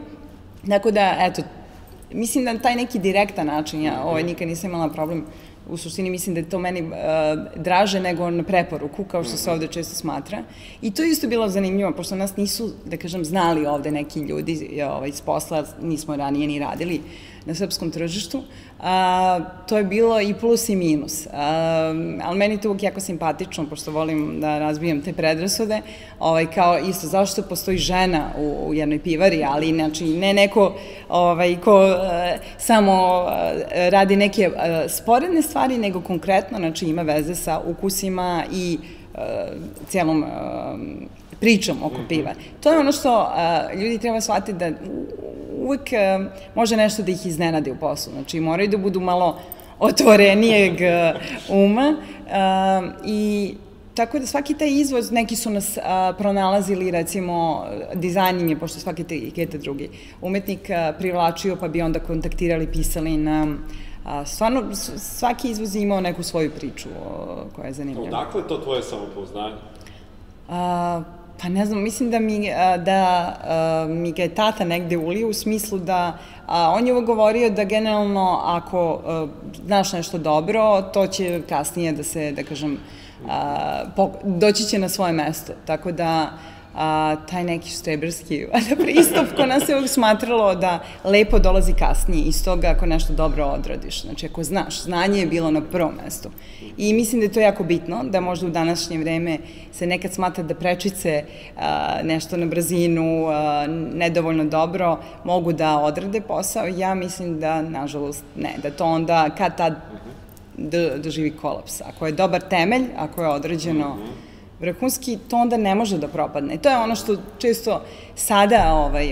Tako da, eto, mislim da taj neki direktan način, ja ovaj, nikad nisam imala problem u suštini mislim da je to meni uh, draže nego na preporuku, kao što se mhm. ovde često smatra. I to je isto bilo zanimljivo, pošto nas nisu, da kažem, znali ovde neki ljudi ovaj, iz posla, nismo ranije ni radili na srpskom tržištu. A, to je bilo i plus i minus. A, ali meni to uvijek jako simpatično, pošto volim da razbijam te predrasude, ovaj, kao isto, zašto postoji žena u, u jednoj pivari, ali znači ne neko ovaj, ko e, samo e, radi neke e, sporedne stvari, nego konkretno, znači ima veze sa ukusima i e, cijelom e, pričom oko mhm. piva. To je ono što e, ljudi treba shvatiti da uvek e, može nešto da ih iznenadi u poslu. Znači, moraju da budu malo otvorenijeg e, uma e, i Tako da svaki taj izvoz, neki su nas a, pronalazili, recimo, dizajn je, pošto svaki etikete drugi umetnik a, privlačio, pa bi onda kontaktirali, pisali nam. A, stvarno, svaki izvoz je imao neku svoju priču o, koja je zanimljiva. Odakle je to tvoje samopouznanje? A, Pa ne znam, mislim da mi, da mi ga je tata negde ulio u smislu da a, on je ovo govorio da generalno ako a, znaš nešto dobro, to će kasnije da se, da kažem, a, po, doći će na svoje mesto. Tako da a, taj neki štreberski pristup ko nas je uvijek smatralo da lepo dolazi kasnije iz toga ako nešto dobro odradiš. Znači, ako znaš, znanje je bilo na prvom mestu. I mislim da je to jako bitno, da možda u današnje vreme se nekad smatra da prečice a, nešto na brzinu, a, nedovoljno dobro, mogu da odrade posao. Ja mislim da, nažalost, ne, da to onda kad tad doživi kolaps. Ako je dobar temelj, ako je određeno mm -hmm vrhunski, to onda ne može da propadne. To je ono što često sada, ovaj,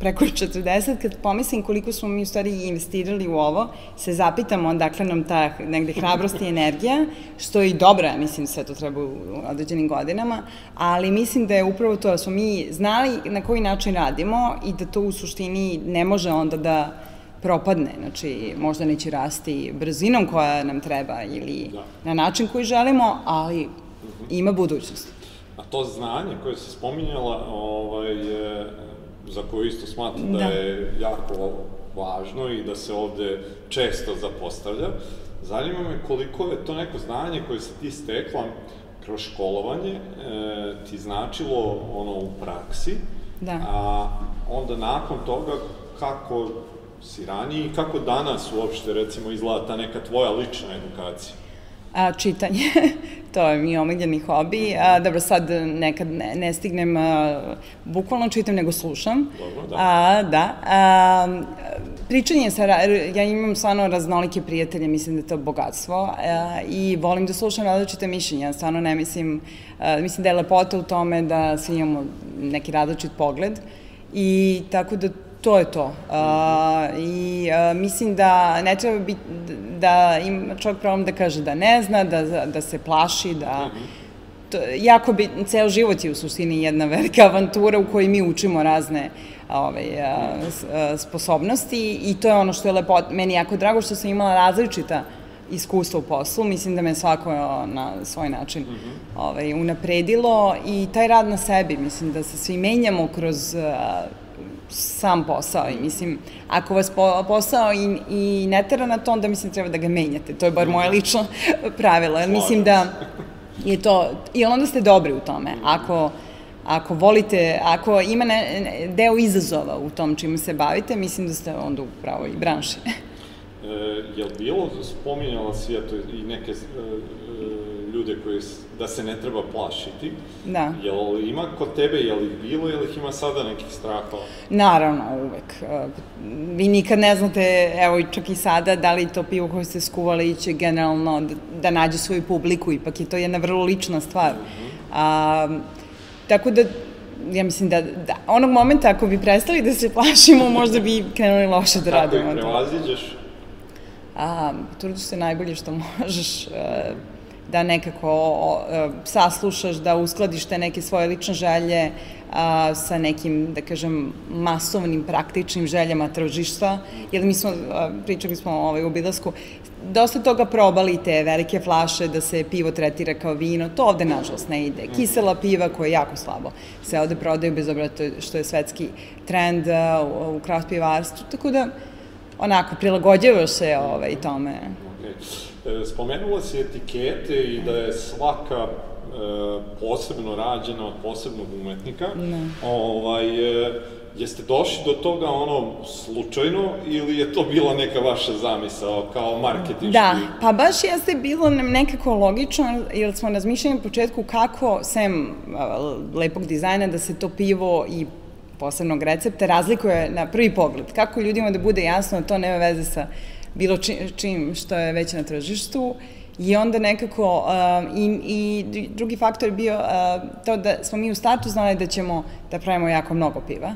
preko 40, kad pomislim koliko smo mi u stvari investirali u ovo, se zapitamo odakle nam ta negde hrabrost i energija, što je i dobro, ja mislim, sve to treba u određenim godinama, ali mislim da je upravo to da smo mi znali na koji način radimo i da to u suštini ne može onda da propadne, znači možda neće rasti brzinom koja nam treba ili da. na način koji želimo, ali ima budućnost. A to znanje koje se spominjala, ovaj, je, za koje isto smatram da. da je jako važno i da se ovde često zapostavlja, zanima me koliko je to neko znanje koje se ti stekla kroz školovanje e, ti značilo ono u praksi, da. a onda nakon toga kako si ranije i kako danas uopšte recimo izgleda ta neka tvoja lična edukacija? A, čitanje, to je mi omiljeni hobi. A, dobro, sad nekad ne, ne stignem, a, bukvalno čitam, nego slušam. Dobro, da. A, da. A, pričanje sa, ja imam stvarno raznolike prijatelje, mislim da je to bogatstvo e, i volim da slušam različite mišljenja, stvarno ne mislim, e, mislim da je lepota u tome da svi imamo neki različit pogled i tako da to je to. Uh, I uh, mislim da ne treba biti, da ima čovjek problem da kaže da ne zna, da, da se plaši, da... To, jako bi, ceo život je u suštini jedna velika avantura u kojoj mi učimo razne ovaj, a, sposobnosti i to je ono što je lepo, meni jako drago što sam imala različita iskustva u poslu, mislim da me svako na svoj način mm -hmm. ovaj, unapredilo i taj rad na sebi, mislim da se svi menjamo kroz a, sam posao i mislim, ako vas po, posao i, i ne tera na to, onda mislim treba da ga menjate. To je bar moje lično pravilo. Jer mislim da je to, i onda ste dobri u tome. Ako, ako volite, ako ima ne, ne, deo izazova u tom čime se bavite, mislim da ste onda u pravoj branši. e, je li bilo, spominjala si eto, i neke e, ljude koji, da se ne treba plašiti. Da. Jel ima kod tebe, je li bilo ili ih ima sada nekih strahova? Naravno, uvek. E, vi nikad ne znate, evo čak i sada, da li to pivo koje ste skuvali će generalno da, da nađe svoju publiku, ipak je to jedna vrlo lična stvar. Mm -hmm. A, tako da, ja mislim da, da onog momenta ako bi prestali da se plašimo, možda bi krenuli loše da radimo. Kako ih prevaziđeš? A, trudiš se najbolje što možeš. A, da nekako e, saslušaš, da uskladiš te neke svoje lične želje a, sa nekim, da kažem, masovnim, praktičnim željama tržišta, jer mi smo, pričali smo ovaj, u Bilasku, dosta toga probali te velike flaše da se pivo tretira kao vino, to ovde nažalost ne ide. Kisela piva koja je jako slabo se ovde prodaju bez obra što je svetski trend u, u kraft pivarstvu, tako da onako prilagođavaš se ovaj, tome. Okay. E, spomenula si etikete i da je svaka e, posebno rađena od posebnog umetnika. Ne. Ovaj, e, jeste došli do toga ono slučajno ili je to bila neka vaša zamisao kao marketinški? Da, pa baš jeste bilo nekako logično jer smo razmišljali u početku kako sem lepog dizajna da se to pivo i posebnog recepta razlikuje na prvi pogled. Kako ljudima da bude jasno da to nema veze sa bilo čim, čim što je već na tržištu i onda nekako uh, i, i drugi faktor je bio uh, to da smo mi u startu znali da ćemo da pravimo jako mnogo piva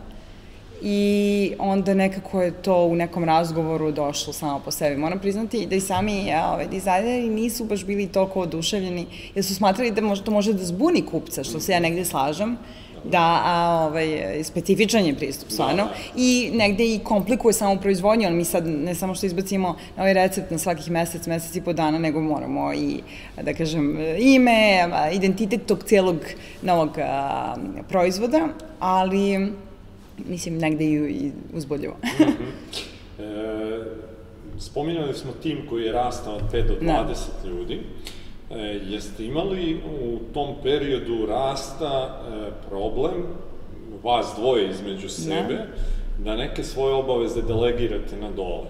i onda nekako je to u nekom razgovoru došlo samo po sebi. Moram priznati da i sami ja, ovaj, dizajneri nisu baš bili toliko oduševljeni, jer su smatrali da može, to može da zbuni kupca, što se ja negde slažem, da a, ovaj, specifičan je pristup, stvarno, i negde i komplikuje samo proizvodnju, ali mi sad ne samo što izbacimo ovaj recept na svakih mesec, mesec i po dana, nego moramo i, da kažem, ime, identitet tog celog novog a, proizvoda, ali mislim, negde i uzboljivo. mm -hmm. e, spominjali smo tim koji je rastao od 5 do 20 da. ljudi. E, jeste imali u tom periodu rasta e, problem, vas dvoje između sebe, ne. da neke svoje obaveze delegirate na dole?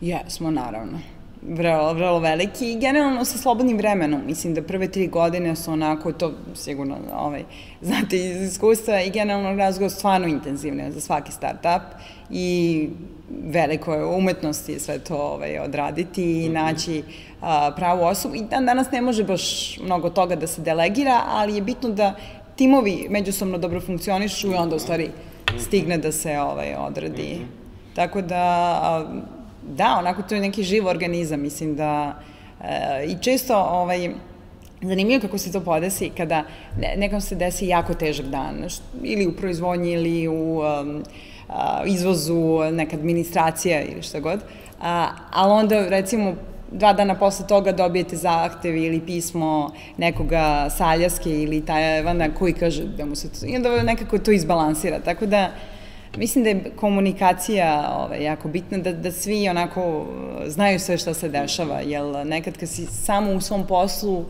Jesmo, naravno. Vrlo, vrlo veliki i generalno sa slobodnim vremenom. Mislim da prve tri godine su onako, to sigurno ovaj, znate iz iskustva i generalno razgovor stvarno intenzivne za svaki start-up i veliko je umetnosti sve to ovaj, odraditi i mhm. naći a, pravu osobu. I dan danas ne može baš mnogo toga da se delegira, ali je bitno da timovi međusobno dobro funkcionišu i onda u stvari mhm. stigne da se ovaj, odradi. Mhm. Tako da, a, da, onako to je neki živ organizam, mislim da e, i često ovaj, Zanimljivo kako se to podesi kada nekom se desi jako težak dan, ili u proizvodnji, ili u um, izvozu, neka administracija ili šta god, a, ali onda recimo dva dana posle toga dobijete zahtev ili pismo nekoga sa Aljaske ili Tajvana koji kaže da mu se to, i onda nekako to izbalansira, tako da Mislim da je komunikacija ovaj, jako bitna, da, da svi onako znaju sve šta se dešava, jer nekad kad si samo u svom poslu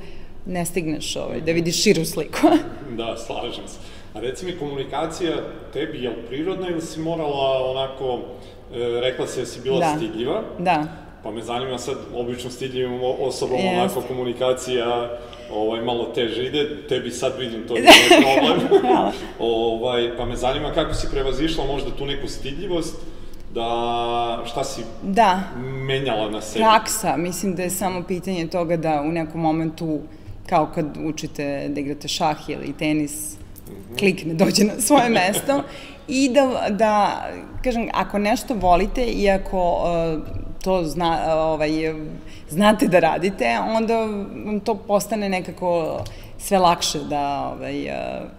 ne stigneš ovaj, da vidiš širu sliku. da, slažem se. A reci mi, komunikacija tebi je prirodna ili si morala onako, e, rekla si da si bila da. stidljiva? Da. Pa me zanima sad, obično stidljivim osobom yes. onako komunikacija ovaj, malo teže ide, tebi sad vidim to je problem. ovaj, pa me zanima kako si prevazišla možda tu neku stidljivost da šta si da. menjala na sebi? Praksa, mislim da je samo pitanje toga da u nekom momentu, kao kad učite da igrate šah ili tenis, klikne, dođe na svoje mesto i da, da kažem, ako nešto volite i ako uh, to zna, ovaj, znate da radite, onda vam to postane nekako sve lakše da ovaj, uh,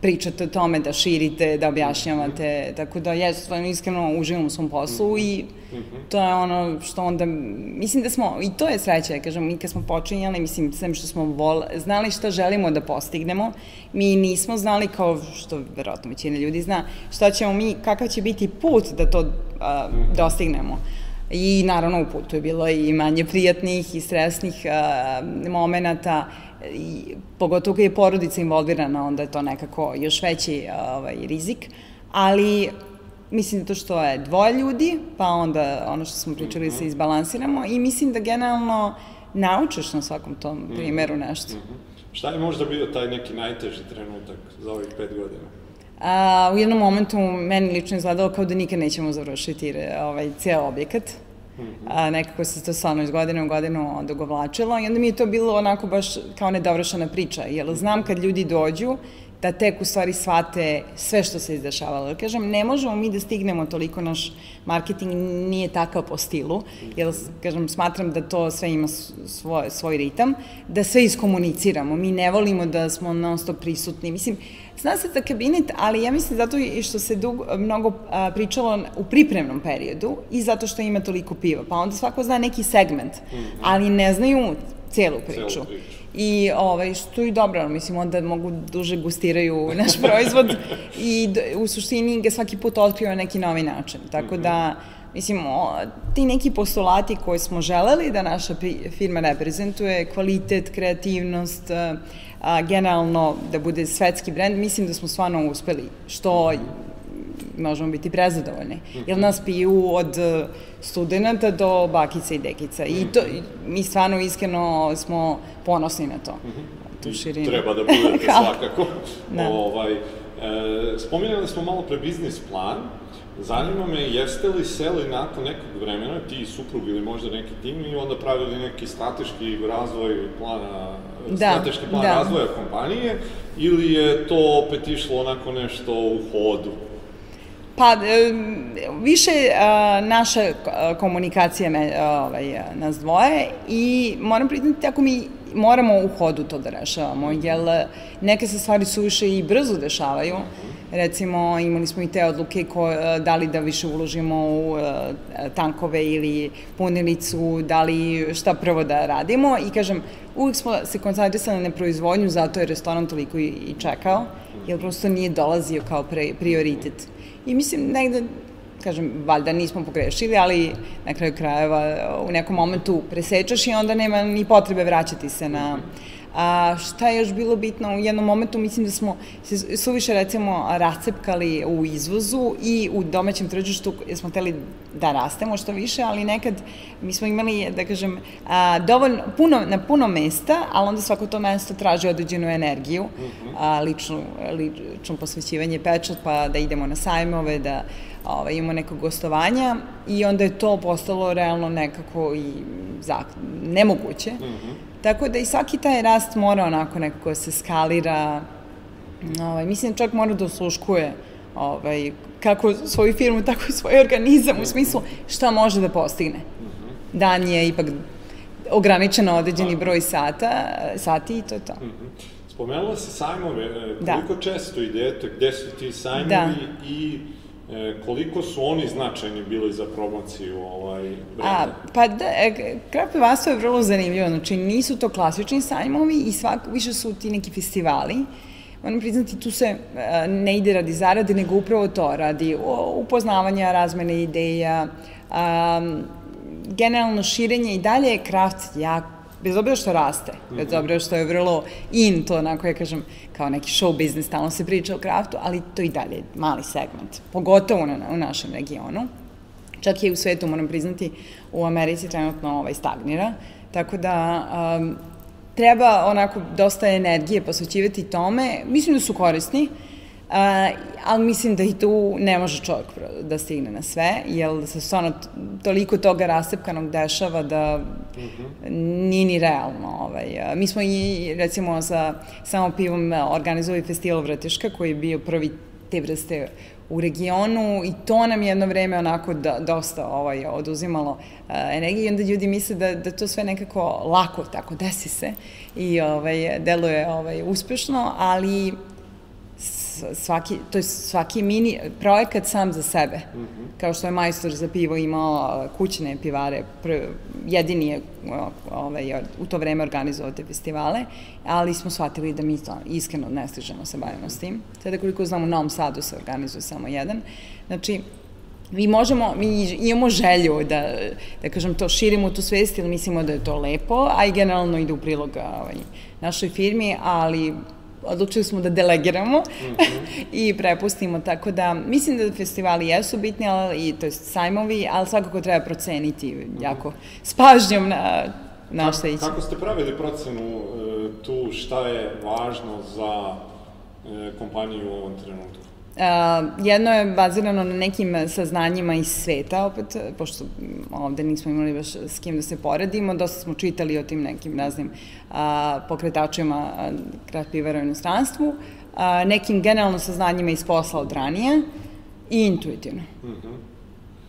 pričate o tome, da širite, da objašnjavate, tako da ja stvarno iskreno uživam u svom poslu i to je ono što onda, mislim da smo, i to je sreća, ja kažem, mi kad smo počinjali, mislim, sem što smo vol, znali šta želimo da postignemo, mi nismo znali, kao što verovatno većina ljudi zna, šta ćemo mi, kakav će biti put da to a, dostignemo. I naravno u putu je bilo i manje prijatnih i stresnih a, momenta, i pogotovo kad je porodica involvirana, onda je to nekako još veći ovaj, rizik, ali mislim da to što je dvoje ljudi, pa onda ono što smo pričali se izbalansiramo i mislim da generalno naučiš na svakom tom mhm. primeru nešto. Mm -hmm. Šta je možda bio taj neki najteži trenutak za ovih pet godina? A, u jednom momentu meni lično izgledalo kao da nikad nećemo završiti ovaj, cijel objekat. A, nekako se to stvarno iz godine u godinu odogovlačilo i onda mi je to bilo onako baš kao nedovršena priča, jer znam kad ljudi dođu da tek u stvari shvate sve što se izdešavalo. Kažem, ne možemo mi da stignemo toliko, naš marketing nije takav po stilu, jer, kažem, smatram da to sve ima svoj, svoj ritam, da sve iskomuniciramo. Mi ne volimo da smo non stop prisutni. Mislim, Zna se za kabinet, ali ja mislim zato i što se dugo, mnogo a, pričalo u pripremnom periodu i zato što ima toliko piva. Pa onda svako zna neki segment, mm -hmm. ali ne znaju celu priču. Celu priču. I ovaj, što je dobro, mislim, onda mogu duže gustiraju naš proizvod i u suštini ga svaki put otkriju na neki novi način. Tako -hmm. da, mislim, o, ti neki postulati koje smo želeli da naša firma reprezentuje, kvalitet, kreativnost, a, generalno da bude svetski brend, mislim da smo stvarno uspeli, što možemo biti prezadovoljni. Jer nas piju od e, studenta do bakica i dekica. I to, mi stvarno iskreno smo ponosni na to. Tu širinu. Treba da budete svakako. da. Ovaj, e, spominjali smo malo pre biznis plan. Zanima me, jeste li seli nakon nekog vremena, ti suprug ili možda neki tim, i onda pravili neki strateški razvoj plana, da, strateški plan da. razvoja kompanije, ili je to opet išlo onako nešto u hodu? Pa, više naša komunikacija me, ovaj, nas dvoje i moram priznati ako mi moramo u hodu to da rešavamo, jer neke se stvari suviše i brzo dešavaju. Recimo, imali smo i te odluke ko, da li da više uložimo u tankove ili punilicu, da li šta prvo da radimo i kažem, uvijek smo se koncentrisali na proizvodnju, zato je restoran toliko i, i čekao, jer prosto nije dolazio kao pre, prioritet. I mislim, negde, kažem, valjda nismo pogrešili, ali na kraju krajeva u nekom momentu presečaš i onda nema ni potrebe vraćati se na... A šta je još bilo bitno? U jednom momentu mislim da smo se suviše recimo racepkali u izvozu i u domaćem tržištu smo hteli da rastemo što više, ali nekad mi smo imali, da kažem, a, dovoljno, puno, na puno mesta, ali onda svako to mesto traži određenu energiju, a, ličnu, lično posvećivanje pečat, pa da idemo na sajmove, da ovaj, imamo neko gostovanja i onda je to postalo realno nekako i zak, nemoguće. Mm -hmm. Tako da i svaki taj rast mora onako nekako se skalira, ovaj, mislim čak mora da osluškuje ovaj, kako svoju firmu, tako i svoj organizam, u smislu šta može da postigne. Dan je ipak ograničeno određeni da. broj sata, sati i to je to. Mhm. Spomenula se sajmove, e, da. koliko da. često idete, gde su ti sajmovi da. i E, koliko su oni značajni bili za promociju ovaj brenda? A, pa da, e, Krape Vaso je vrlo zanimljivo, znači nisu to klasični sajmovi i svak, više su ti neki festivali. Moram priznati, tu se e, ne ide radi zarade, nego upravo to, radi upoznavanja, razmene ideja, um, generalno širenje i dalje je kraft jako bez obzira što raste, bez mhm. obzira što je vrlo in to, onako ja kažem, kao neki show biznis, stalno se priča o kraftu, ali to i dalje mali segment, pogotovo na, u našem regionu. Čak i u svetu, moram priznati, u Americi trenutno ovaj, stagnira, tako da um, treba onako dosta energije posvećivati tome. Mislim da su korisni, A, ali mislim da i tu ne može čovjek da stigne na sve, jer se stvarno toliko toga rasepkanog dešava da -huh. nije ni realno. Ovaj. Mi smo i, recimo, sa samo pivom organizovali festival Vratiška, koji je bio prvi te vrste u regionu i to nam jedno vreme onako da, dosta ovaj, oduzimalo uh, energije i onda ljudi misle da, da to sve nekako lako tako desi se i ovaj, deluje ovaj, uspešno, ali svaki, to je svaki mini projekat sam za sebe. Mm -hmm. Kao što je majstor za pivo imao kućne pivare, pr, jedini je ovaj, u to vreme organizovao te festivale, ali smo shvatili da mi to iskreno ne stižemo se bavimo s tim. Sada koliko znam u Novom Sadu se organizuje samo jedan. Znači, mi možemo, mi imamo želju da, da kažem, to širimo tu svest ili mislimo da je to lepo, a i generalno ide u prilog ovaj, našoj firmi, ali odlučili smo da delegiramo mm -hmm. i prepustimo, tako da mislim da festivali jesu bitni, ali, i, to je sajmovi, ali svakako treba proceniti mm -hmm. jako s pažnjom na, na šta ići. Kako ste pravili procenu e, tu šta je važno za e, kompaniju u ovom trenutku? Uh, jedno je bazirano na nekim saznanjima iz sveta, opet, pošto ovde nismo imali baš s kim da se poredimo, dosta smo čitali o tim nekim raznim uh, pokretačima kraft pivara u inostranstvu, uh, nekim generalno saznanjima iz posla od ranije i intuitivno. Mm -hmm.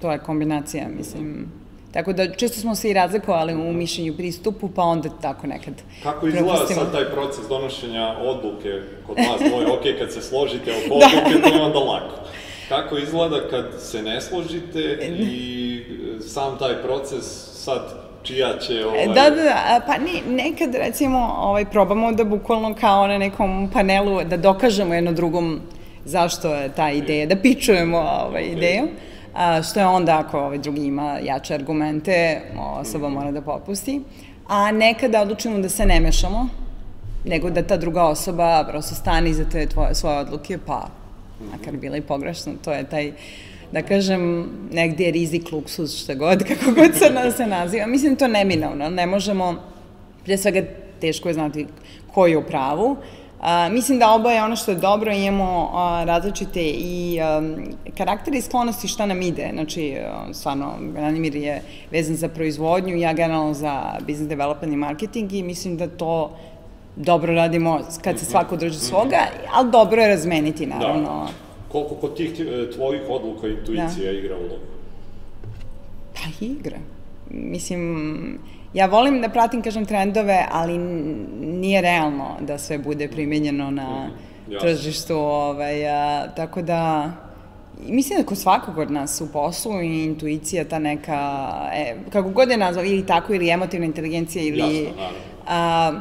To je kombinacija, mislim, Tako da često smo se i razlikovali u mišljenju pristupu, pa onda tako nekad Kako izgleda prepustimo. sad taj proces donošenja odluke kod vas dvoje? ok, kad se složite oko da. odluke, to je onda lako. Kako izgleda kad se ne složite i sam taj proces sad čija će ovaj... Da, da, da, pa ne, nekad recimo ovaj, probamo da bukvalno kao na nekom panelu da dokažemo jedno drugom zašto je ta ideja, da pičujemo ovaj, okay. ideju. A, što je onda ako ovaj drugi ima jače argumente, osoba mora da popusti. A nekada odlučimo da se ne mešamo, nego da ta druga osoba prosto stane iza te tvoje, svoje odluke, pa makar bila i pogrešno, to je taj da kažem, negdje je rizik, luksuz, šta god, kako god se, na, se naziva. Mislim, to neminovno. Ne možemo, pre svega, teško je znati ko je u pravu, A, mislim da oboje ono što je dobro, imamo a, različite i a, karaktere i sklonosti šta nam ide. Znači, a, stvarno, Branimir je vezan za proizvodnju, ja generalno za business development i marketing i mislim da to dobro radimo kad se mhm. svako drži svoga, ali dobro je razmeniti, da. naravno. Da. Koliko kod tih e, tvojih odluka intuicija da. igra ulogu? Pa igra. Mislim, ja volim da pratim, kažem, trendove, ali nije realno da sve bude primenjeno na mm, tržištu, ovaj, a, tako da mislim da kod svakog od nas u poslu i intuicija ta neka, e, kako god je nazvao, ili tako, ili emotivna inteligencija, ili Jasno, a,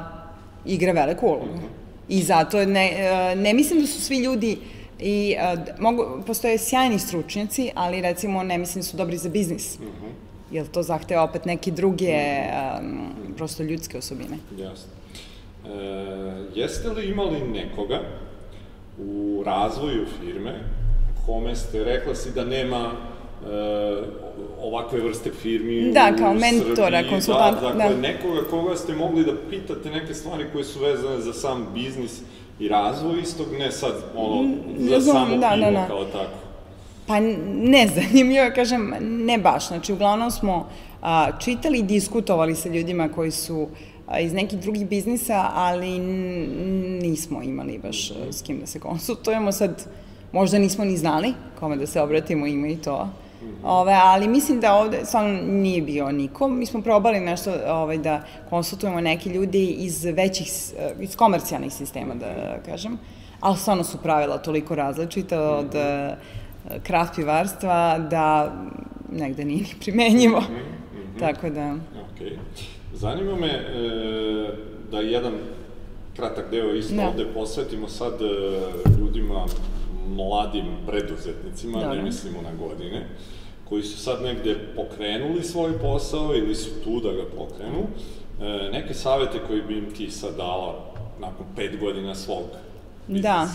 igra veliku ulogu. Mm -hmm. I zato ne, e, ne mislim da su svi ljudi i a, mogu, postoje sjajni stručnjaci, ali recimo ne mislim da su dobri za biznis. Mm -hmm jer to zahteva opet neke druge, um, prosto ljudske osobine. Jasno. E, jeste li imali nekoga u razvoju firme kome ste rekla si da nema e, ovakve vrste firmi da, kao mentora, konsultanta. Da, dakle, da. nekoga koga ste mogli da pitate neke stvari koje su vezane za sam biznis i razvoj istog, ne sad ono, za samo da, pivo da, da. kao tako. Pa ne, zanimljivo, kažem, ne baš. Znači, uglavnom smo a, čitali i diskutovali sa ljudima koji su a, iz nekih drugih biznisa, ali nismo imali baš s kim da se konsultujemo. Sad, možda nismo ni znali kome da se obratimo, ima i to. Ove, ali mislim da ovde stvarno nije bio niko. Mi smo probali nešto ovaj, da konsultujemo neki ljudi iz većih, iz komercijalnih sistema, da kažem, ali stvarno su pravila toliko različita od kraft pivarstva da negde nije ni primenjivo. Mm -hmm. Tako da... Ok. Zanima me e, da jedan kratak deo isto da. ovde posvetimo sad e, ljudima, mladim preduzetnicima, da, ne mislimo na godine, koji su sad negde pokrenuli svoj posao ili su tu da ga pokrenu. E, neke savete koje bi im ti sad dala nakon pet godina svog biznisa. Da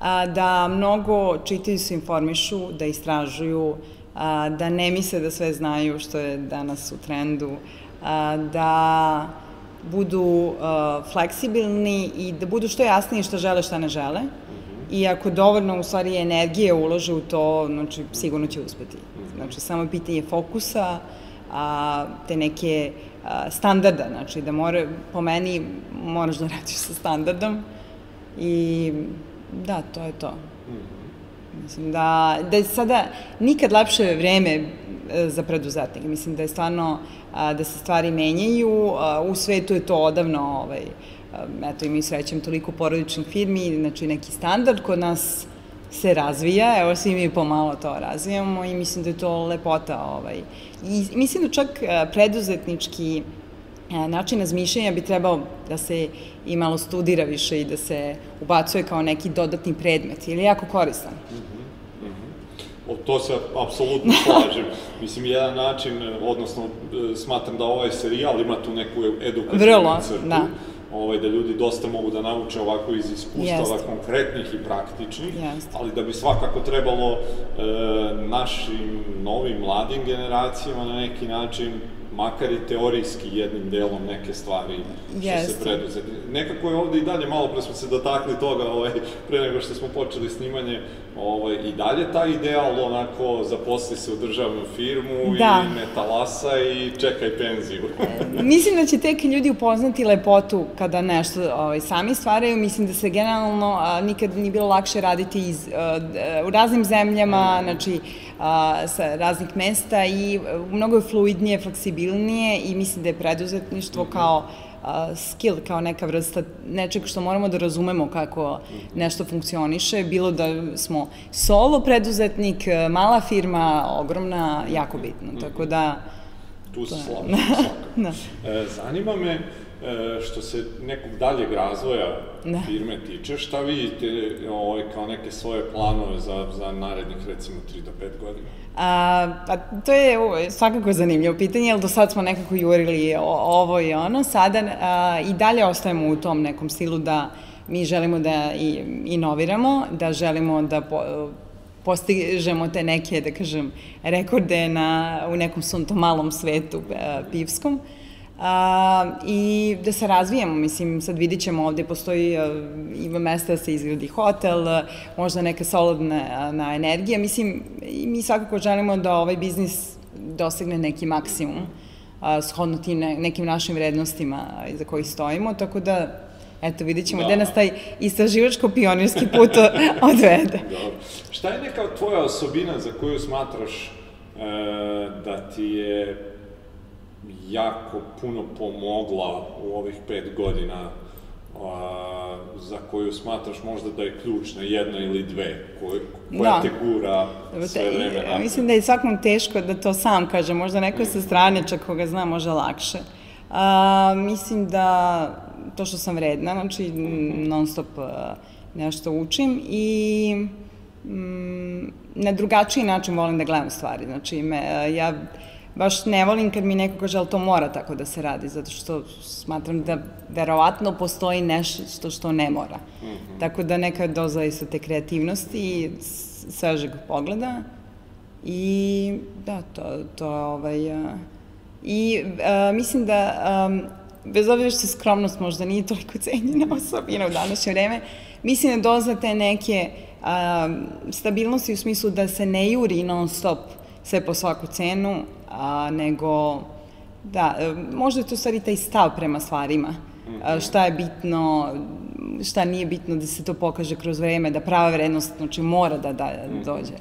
a, da mnogo čitaju se informišu, da istražuju, da ne misle da sve znaju što je danas u trendu, da budu fleksibilni i da budu što jasniji što žele, šta ne žele. i ako dovoljno u stvari energije ulože u to, znači sigurno će uspeti. Znači samo je pitanje fokusa, a, te neke a, standarda, znači da mora, po meni moraš da radiš sa standardom i da, to je to. Mislim da, da je sada nikad lepše vreme e, za preduzetnike. Mislim da je stvarno da se stvari menjaju. U svetu je to odavno, ovaj, eto i mi srećem toliko porodičnih firmi, znači neki standard kod nas se razvija, evo svi mi pomalo to razvijamo i mislim da je to lepota. Ovaj. I mislim da čak preduzetnički način razmišljanja bi trebao da se i malo studira više i da se ubacuje kao neki dodatni predmet, ili jako koristan. Mm -hmm, mm -hmm. O, to se apsolutno slažem. Mislim, jedan način, odnosno, smatram da ovaj serijal ima tu neku edukativnu Vrlo, crtu. da ovaj, da ljudi dosta mogu da nauče ovako iz iskustava Jest. konkretnih i praktičnih, Jest. ali da bi svakako trebalo e, našim novim mladim generacijama na neki način makar i teorijski jednim delom neke stvari što Jeste. se preduzeti. Nekako je ovde i dalje, malo pre smo se dotakli toga, ovaj, pre nego što smo počeli snimanje, ovaj, i dalje ta ideal onako zaposli se u državnu firmu da. i ne talasa i čekaj penziju. mislim da će tek ljudi upoznati lepotu kada nešto ovaj, sami stvaraju. Mislim da se generalno a, nikad nije bilo lakše raditi iz, a, u raznim zemljama, mm. znači a, sa raznih mesta i mnogo je fluidnije, fleksibilnije i mislim da je preduzetništvo mm -hmm. kao skill, kao neka vrsta nečeg što moramo da razumemo kako nešto funkcioniše, bilo da smo solo preduzetnik, mala firma, ogromna, jako bitno. Tako da... Tu se slažem, da. E, zanima me, E, što se nekog daljeg razvoja da. firme tiče, šta vidite ovaj, kao neke svoje planove za, za narednih recimo 3 do 5 godina? A, pa to je svakako zanimljivo pitanje, jer do sad smo nekako jurili o, ovo i ono, sada a, i dalje ostajemo u tom nekom stilu da mi želimo da i, inoviramo, da želimo da po, postižemo te neke, da kažem, rekorde na, u nekom svom tom malom svetu a, pivskom. A, I da se razvijemo, mislim, sad vidit ćemo ovde postoji a, ima mesta da se izgradi hotel, a, možda neka solidna na energija, mislim, i mi svakako želimo da ovaj biznis dosegne neki maksimum, a, shodno tim ne, nekim našim vrednostima iza kojih stojimo, tako da Eto, vidit ćemo da. gde nas taj istraživačko-pionirski put odvede. Dobro. Šta je neka tvoja osobina za koju smatraš e, da ti je jako puno pomogla u ovih pet godina a, za koju smatraš možda da je ključna, jedna ili dve, koje, koja da. te gura sve vreme Ja mislim da je svakom teško da to sam kaže, možda neko sa strane, čak koga zna, može lakše. A, mislim da to što sam vredna, znači non stop nešto učim i mm, na drugačiji način volim da gledam stvari. Znači, me, ja baš ne volim kad mi neko kaže, ali to mora tako da se radi, zato što smatram da verovatno postoji nešto što ne mora. Mm -hmm. Tako da neka doza i sa te kreativnosti i svežeg pogleda i da, to, to ovaj... Uh, I uh, mislim da, um, bez obzira što skromnost možda nije toliko cenjena osobina u današnje vreme, mislim da doza te neke um, stabilnosti u smislu da se ne juri non stop sve po svaku cenu, a, nego, da, e, možda je to stvari taj stav prema stvarima, a, mhm. šta je bitno, šta nije bitno da se to pokaže kroz vreme, da prava vrednost, znači mora da, da mhm. dođe.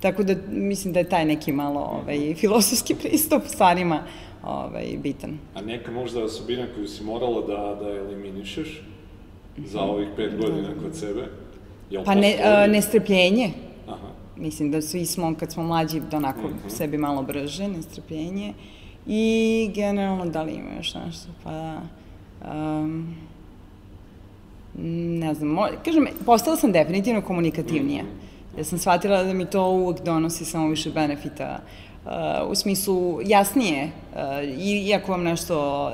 Tako da mislim da je taj neki malo ovaj, filosofski pristup stvarima ovaj, bitan. A neka možda osobina koju si morala da, da eliminišeš za mhm. ovih pet godina kod sebe? Jel pa ne, a, nestrpljenje. Mislim da svi smo, kad smo mlađi, da onako mm -hmm. sebi malo brže, nestrpljenje. I generalno, da li ima još nešto? Pa, um, ne znam, mo, kažem, postala sam definitivno komunikativnija. Mm -hmm. Ja sam shvatila da mi to uvek donosi samo više benefita u smislu jasnije, iako vam nešto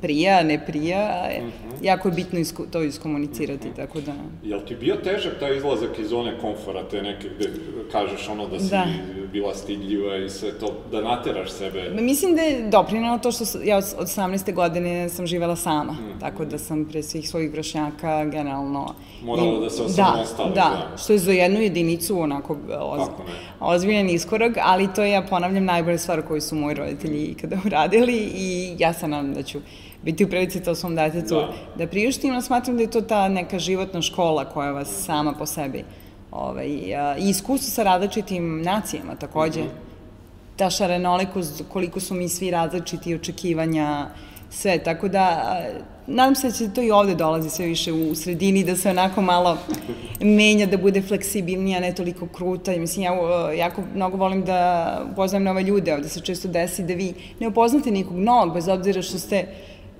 prija, ne prija, mm -hmm. jako je bitno to iskomunicirati, mm -hmm. tako da... Jel ti bio težak taj izlazak iz zone komfora, te neke gde kažeš ono da si da. bila stidljiva i sve to, da nateraš sebe. Mislim da je doprinalo to što ja od 18. godine sam živela sama, mm. tako da sam pre svih svojih vršnjaka generalno... Morala da se osamostali. Da, da, što je za jednu jedinicu onako oz, ozbiljan iskorak, ali to je, ja ponavljam, najbolja stvar koju su moji roditelji ikada uradili i ja se nadam da ću biti u prilici to svom detetu da, da priuštim, ali smatram da je to ta neka životna škola koja vas sama po sebi ovaj, i iskustvo sa različitim nacijama takođe. Mm -hmm. Ta šarenolikost, koliko su mi svi različiti očekivanja, sve, tako da nadam se da će to i ovde dolazi sve više u sredini, da se onako malo menja, da bude fleksibilnija, ne toliko kruta. I mislim, ja jako mnogo volim da upoznam nove ljude, ovde se često desi da vi ne upoznate nikog novog, bez obzira što ste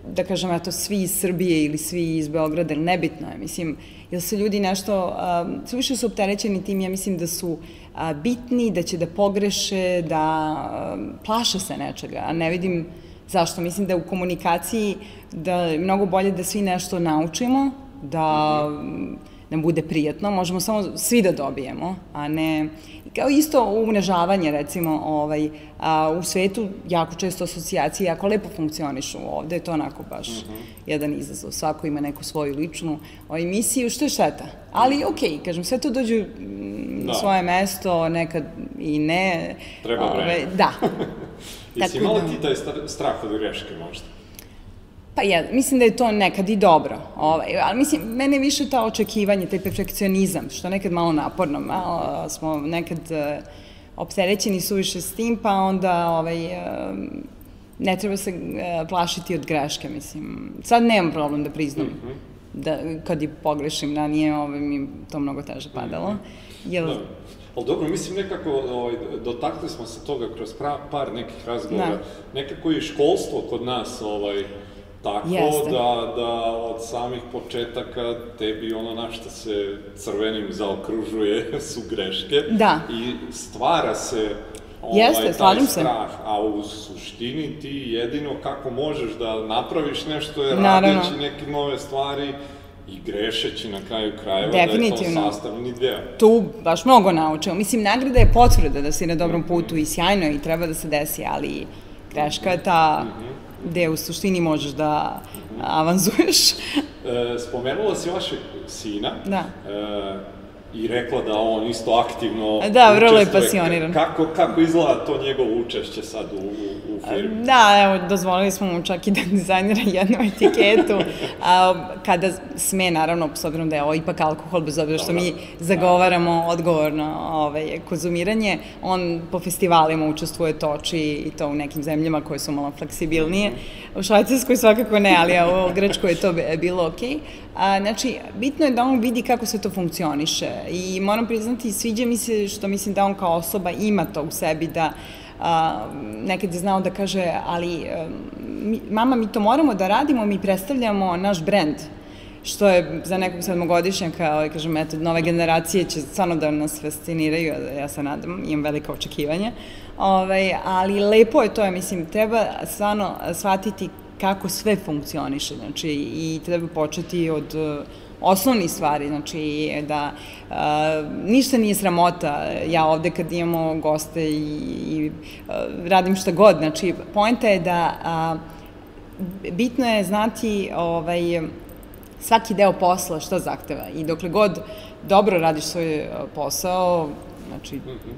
da kažem, eto, svi iz Srbije ili svi iz Beograda, nebitno je, mislim, jer su ljudi nešto, um, su više su opterećeni tim, ja mislim da su a, bitni, da će da pogreše, da um, plaše se nečega, a ne vidim zašto. Mislim da u komunikaciji da je mnogo bolje da svi nešto naučimo, da um, nam bude prijatno, možemo samo svi da dobijemo, a ne Kao isto umnežavanje, recimo, ovaj, a, u svetu jako često asocijacije jako lepo funkcionišu ovde, je to onako baš mm -hmm. jedan izazov. Svako ima neku svoju ličnu ovaj, misiju, što je šteta. Ali, okej, okay, kažem, sve to dođe mm, na da. svoje mesto, nekad i ne. Treba vreme. Ovaj, da. Jesi imala da... ti taj strah od greške možda? Pa ja, mislim da je to nekad i dobro, ovaj, ali mislim, mene više ta očekivanje, taj perfekcionizam, što nekad malo naporno, malo smo nekad uh, opterećeni suviše s tim, pa onda ovaj, uh, ne treba se uh, plašiti od greške, mislim. Sad nemam problem da priznam mm -hmm. da kad i pogrešim ranije, ovaj, mi to mnogo teže padalo. -hmm. Jel, da. Ali dobro, mislim nekako, ovaj, dotakli smo se toga kroz pra, par nekih razgovora. Da. Nekako i školstvo kod nas, ovaj, Tako Jeste. da, da od samih početaka tebi ono na što se crvenim zaokružuje su greške. Da. I stvara se ovaj, Jeste, taj strah, se. a u suštini ti jedino kako možeš da napraviš nešto je Naravno. radeći neke nove stvari i grešeći na kraju krajeva Definitivno. da je to sastavni deo. Tu baš mnogo naučio. Mislim, nagrada je potvrda da si na dobrom putu i sjajno i treba da se desi, ali greška je ta mm -hmm gde u suštini možeš da avanzuješ. e, spomenula si vašeg sina. Da. E, i rekla da on isto aktivno Da, vrlo je pasioniran. Kako, kako izgleda to njegovo učešće sad u, u firmi? Da, evo, dozvolili smo mu čak i da dizajnira jednu etiketu, a, kada sme, naravno, s obzirom da je ovo ipak alkohol, bez obzira što mi zagovaramo odgovorno ovaj, konzumiranje, on po festivalima učestvuje toči i to u nekim zemljama koje su malo fleksibilnije. U Švajcarskoj svakako ne, ali u Grečkoj je to bilo okej. Okay. A, znači, bitno je da on vidi kako se to funkcioniše i moram priznati, sviđa mi se što mislim da on kao osoba ima to u sebi da a, nekad je znao da kaže, ali mi, mama, mi to moramo da radimo, mi predstavljamo naš brend. Što je za nekog sedmogodišnjaka, ovaj, kažem, eto, nove generacije će stvarno da nas fasciniraju, ja se nadam, imam velika očekivanja, ovaj, ali lepo je to, mislim, treba stvarno shvatiti kako sve funkcioniše, znači i treba početi od uh, osnovnih stvari, znači da ništa nije sramota, ja ovde kad imamo goste i, i radim šta god, znači poenta je da uh, bitno je znati ovaj, svaki deo posla šta zahteva i dokle god dobro radiš svoj posao, znači -hmm.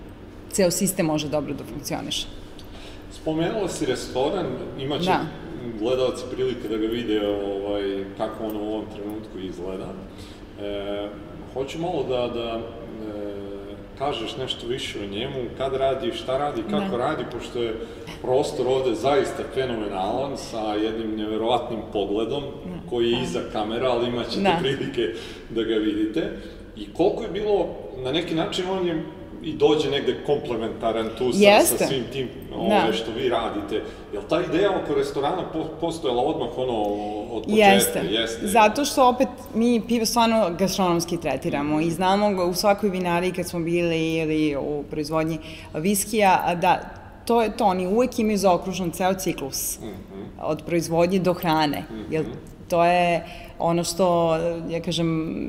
ceo sistem može dobro da funkcioniše. Spomenula si restoran, imaće da gledalci prilike da ga vide ovaj, kako on u ovom trenutku izgleda. E, hoću malo da, da e, kažeš nešto više o njemu, kad radi, šta radi, kako da. radi, pošto je prostor ovde zaista fenomenalan sa jednim neverovatnim pogledom da. koji je iza kamera, ali imaćete da. prilike da ga vidite. I koliko je bilo, na neki način on je i dođe negde komplementaran tu sa, sa svim tim ove, da. što vi radite. Je li ta ideja oko restorana po, postojala odmah ono od početka? Jeste. Jeste. Zato što opet mi pivo stvarno gastronomski tretiramo i znamo u svakoj vinari kad smo bili ili u proizvodnji viskija da to je to, oni uvek imaju zaokružen ceo ciklus. Mm -hmm. Od proizvodnje do hrane. Mm -hmm. Jer to je ono što, ja kažem,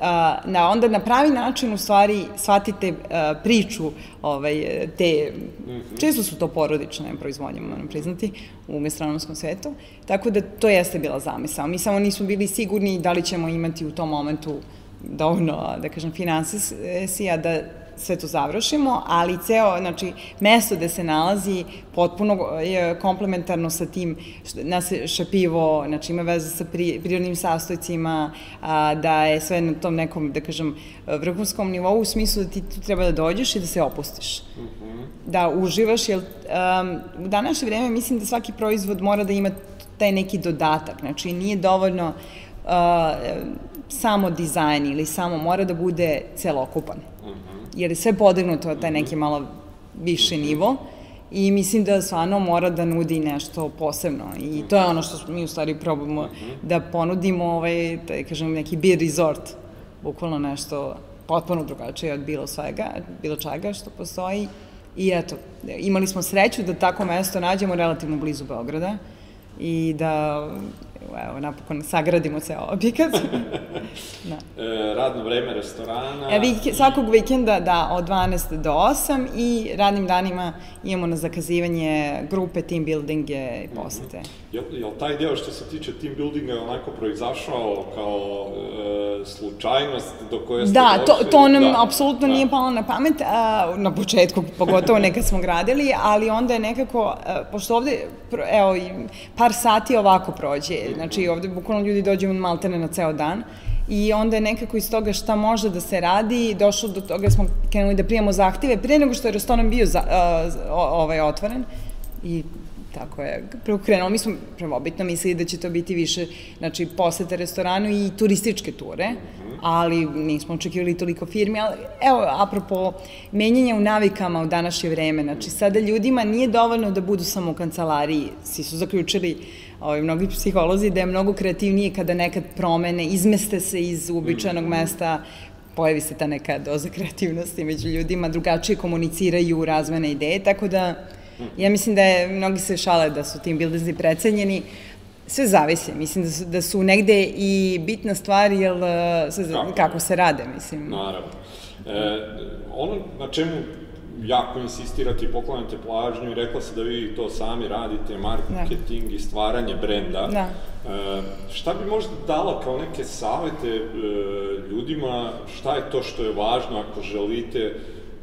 a, na, onda na pravi način u stvari shvatite a, priču ovaj, te, mm -hmm. često su to porodične proizvodnje, moram priznati, u gastronomskom svetu, tako da to jeste bila zamisao. Mi samo nismo bili sigurni da li ćemo imati u tom momentu dovoljno, da kažem, finansija da sve to završimo, ali ceo, znači, mesto gde se nalazi potpuno je komplementarno sa tim, naseša pivo, znači ima veze sa pri, prirodnim sastojcima, a, da je sve na tom nekom, da kažem, vrhunskom nivou u smislu da ti tu treba da dođeš i da se opustiš. Mm -hmm. Da uživaš, jer um, u današnje vreme mislim da svaki proizvod mora da ima taj neki dodatak, znači nije dovoljno uh, samo dizajn ili samo mora da bude celokupan. Mm -hmm jer je sve podignuto taj neki malo više nivo i mislim da stvarno mora da nudi nešto posebno i to je ono što mi u stvari probamo da ponudimo ovaj, da kažem, neki beer resort, bukvalno nešto potpuno drugačije od bilo svega, bilo čega što postoji i eto, imali smo sreću da tako mesto nađemo relativno blizu Beograda i da evo, napokon sagradimo ceo objekat. da. E, radno vreme restorana? E, vik, svakog vikenda, da, od 12 do 8 i radnim danima imamo na zakazivanje grupe, team buildinge i mhm. posete. Mm -hmm. Jel, jel taj deo što se tiče team buildinga je onako proizašao kao e, slučajnost do koje ste Da, došli? to, to nam da, apsolutno da. nije palo na pamet, a, na početku, pogotovo nekad smo gradili, ali onda je nekako, a, pošto ovde, evo, par sati ovako prođe, Znači, ovde bukvalno ljudi dođu maltene na ceo dan i onda je nekako iz toga šta može da se radi, došlo do toga da smo krenuli da prijemo zahteve. Pre nego što je restoran bio za, uh, ovaj, otvoren i tako je preokrenulo. Mi smo prvobitno mislili da će to biti više, znači, posete restoranu i turističke ture, ali nismo očekivali toliko firmi, ali evo, apropo menjanja u navikama u današnje vreme, znači, sada ljudima nije dovoljno da budu samo u kancelariji, svi su zaključili ovaj, mnogi psiholozi da je mnogo kreativnije kada nekad promene, izmeste se iz uobičajenog mm. mesta, pojavi se ta neka doza kreativnosti među ljudima, drugačije komuniciraju razmene ideje, tako da ja mislim da je, mnogi se šale da su tim buildersi precenjeni, sve zavisi, mislim da su, da su negde i bitna stvar, jel, sve, kako, kako se rade, mislim. Naravno. E, ono na čemu jako insistirate i poklanjate plažnju i rekla se da vi to sami radite, marketing da. i stvaranje brenda. Da. E, šta bi možda dala kao neke savete e, ljudima, šta je to što je važno ako želite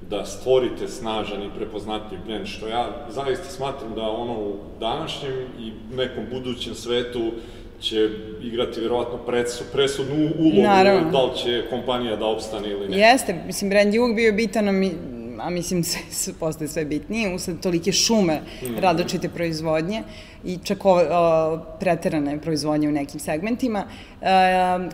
da stvorite snažan i prepoznatljiv brend, što ja zaista smatram da ono u današnjem i nekom budućem svetu će igrati verovatno presudnu ulogu, Naravno. da li će kompanija da opstane ili ne. Jeste, mislim, brand je uvijek bio bitan, a mislim se postaje sve bitnije, usled tolike šume mm. različite proizvodnje i čak ove, o, preterane proizvodnje u nekim segmentima, e,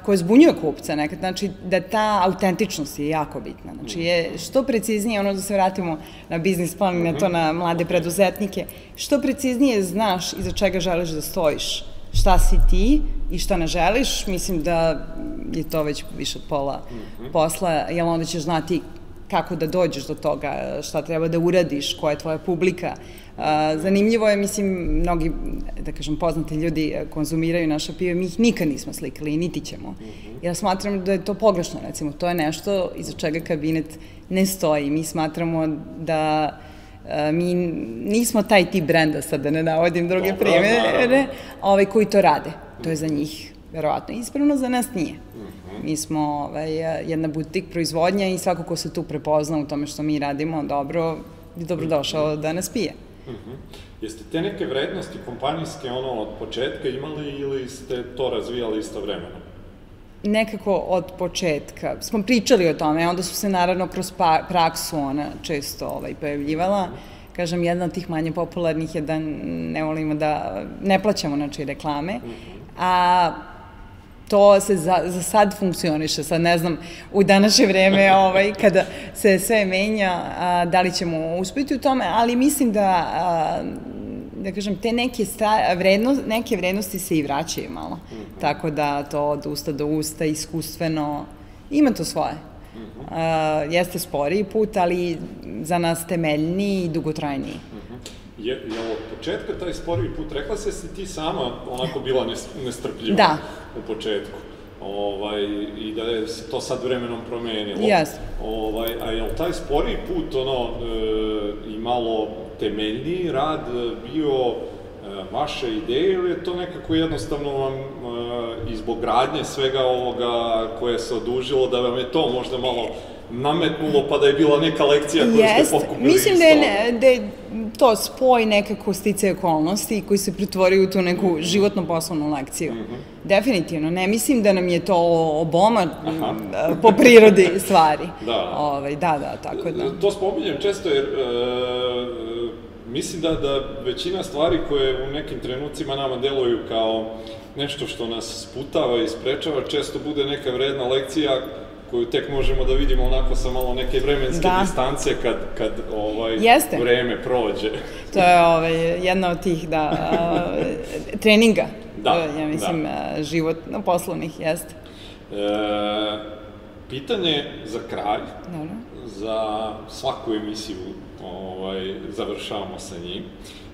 koje zbunjuje kupca nekad, znači da ta autentičnost je jako bitna, znači je što preciznije, ono da se vratimo na biznis plan mm -hmm. na to na mlade preduzetnike, što preciznije znaš iza čega želiš da stojiš, šta si ti i šta ne želiš, mislim da je to već više od pola mm -hmm. posla, jer onda ćeš znati kako da dođeš do toga, šta treba da uradiš, koja je tvoja publika. Zanimljivo je, mislim, mnogi, da kažem, poznati ljudi konzumiraju naše pive, mi ih nikad nismo slikali, niti ćemo. Ja smatram da je to pogrešno, recimo, to je nešto iza čega kabinet ne stoji. Mi smatramo da mi nismo taj tip brenda, sad da ne navodim druge primere, ovaj, koji to rade. To je za njih verovatno ispravno, za nas nije. Mi smo ovaj, jedna butik proizvodnja i svako ko se tu prepozna u tome što mi radimo dobro, je dobrodošao da nas pije. Mhm. -huh. Jeste te neke vrednosti kompanijske ono od početka imali ili ste to razvijali istovremeno? Nekako od početka. Smo pričali o tome, onda su se naravno kroz pa, praksu ona često ovaj, pojavljivala. Kažem, jedna od tih manje popularnih je da ne volimo da, ne plaćamo znači reklame, mhm. a to se za, za sad funkcioniše, sad ne znam u današnje vreme ovaj, kada se sve menja, a, da li ćemo uspeti u tome, ali mislim da a, da kažem, te neke, sta, vrednost, neke vrednosti se i vraćaju malo. Mm -hmm. Tako da to od usta do usta, iskustveno, ima to svoje. Mm -hmm. uh, jeste sporiji put, ali za nas temeljniji i dugotrajniji. Mm -hmm. Je, je od početka taj sporiji put, rekla se si ti sama onako bila nestrpljiva da. u početku ovaj, i da je se to sad vremenom promenilo. Yes. Ovaj, a je li taj sporiji put ono, e, i malo temeljniji rad bio e, vaše ideje ili je to nekako jednostavno vam e, izbog gradnje svega ovoga koje se odužilo da vam je to možda malo nametnulo pa da je bila neka lekcija koju Jest. ste pokupili Mislim da je, ne, da je to spoj nekako stice okolnosti koji se pretvori u tu neku životno poslovnu lekciju. Mm -hmm. Definitivno. Ne mislim da nam je to oboma Aha. po prirodi stvari. da. Ovaj, da, da, tako da. To spominjem često jer e, mislim da, da većina stvari koje u nekim trenucima nama deluju kao nešto što nas sputava i sprečava, često bude neka vredna lekcija koju tek možemo da vidimo onako sa malo neke vremenske da. distance kad, kad ovaj, Jeste. vreme prođe. To je ovaj, jedna od tih da, uh, treninga, da, ja mislim, da. životno poslovnih, jeste. E, pitanje za kraj, Dobro. za svaku emisiju ovaj, završavamo sa njim.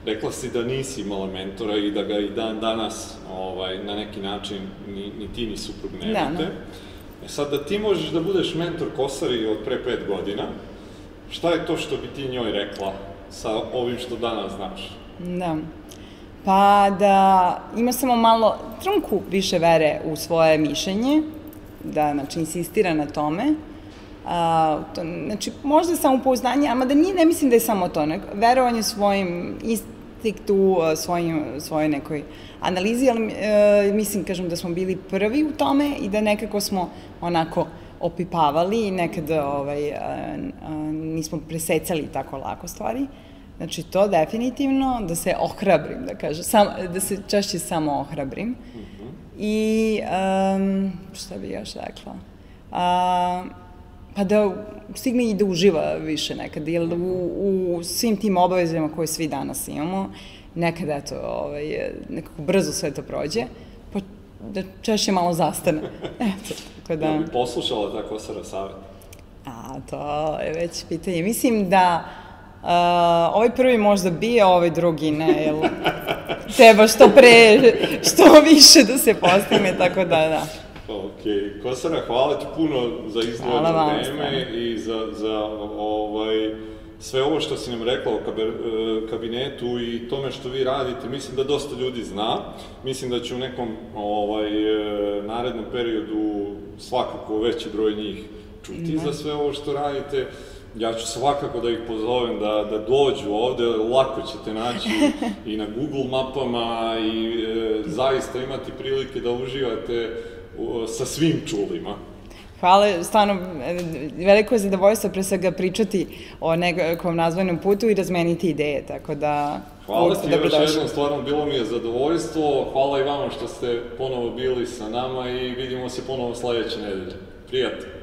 Rekla si da nisi imala mentora i da ga i dan danas ovaj, na neki način ni, ni ti ni suprug ne da, da. E sad, da ti možeš da budeš mentor Kosari od pre pet godina, šta je to što bi ti njoj rekla sa ovim što danas znaš? Da. Pa da ima samo malo, trunku više vere u svoje mišljenje, da, znači, insistira na tome, A, to, znači, možda samopouzdanje, ama da nije, ne mislim da je samo to, nek, verovanje svojim instinktu, svojim, svojoj nekoj analizi, ali e, mislim, kažem, da smo bili prvi u tome i da nekako smo onako opipavali i nekad ovaj, a, a, nismo presecali tako lako stvari. Znači, to definitivno, da se ohrabrim, da kažem, sam, da se češće samo ohrabrim. Mm -hmm. I, um, šta bi još rekla? A, pa da stigne i da uživa više nekad, jer u, u svim tim obavezama koje svi danas imamo, nekad, eto, ovaj, nekako brzo sve to prođe, pa da češće malo zastane. Eto, tako da... Ja bi poslušala ta Kosara savjet? A, to je već pitanje. Mislim da uh, ovaj prvi možda bio, ovaj drugi ne, jel treba što pre, što više da se postigne, tako da, da. Ok, Kosara, hvala ti puno za izdvojeno vreme i za, za ovaj, sve ovo što si nam rekla o e, kabinetu i tome što vi radite, mislim da dosta ljudi zna. Mislim da će u nekom ovaj, e, narednom periodu svakako veći broj njih čuti mm. za sve ovo što radite. Ja ću svakako da ih pozovem da, da dođu ovde, lako ćete naći i na Google mapama i e, zaista imati prilike da uživate sa svim čulima. Hvala, stvarno, veliko je zadovoljstvo pre svega pričati o nekom nazvojnom putu i razmeniti ideje, tako da... Hvala ti još jednom, stvarno bilo mi je zadovoljstvo, hvala i vama što ste ponovo bili sa nama i vidimo se ponovo sledeće nedelje. Prijatno!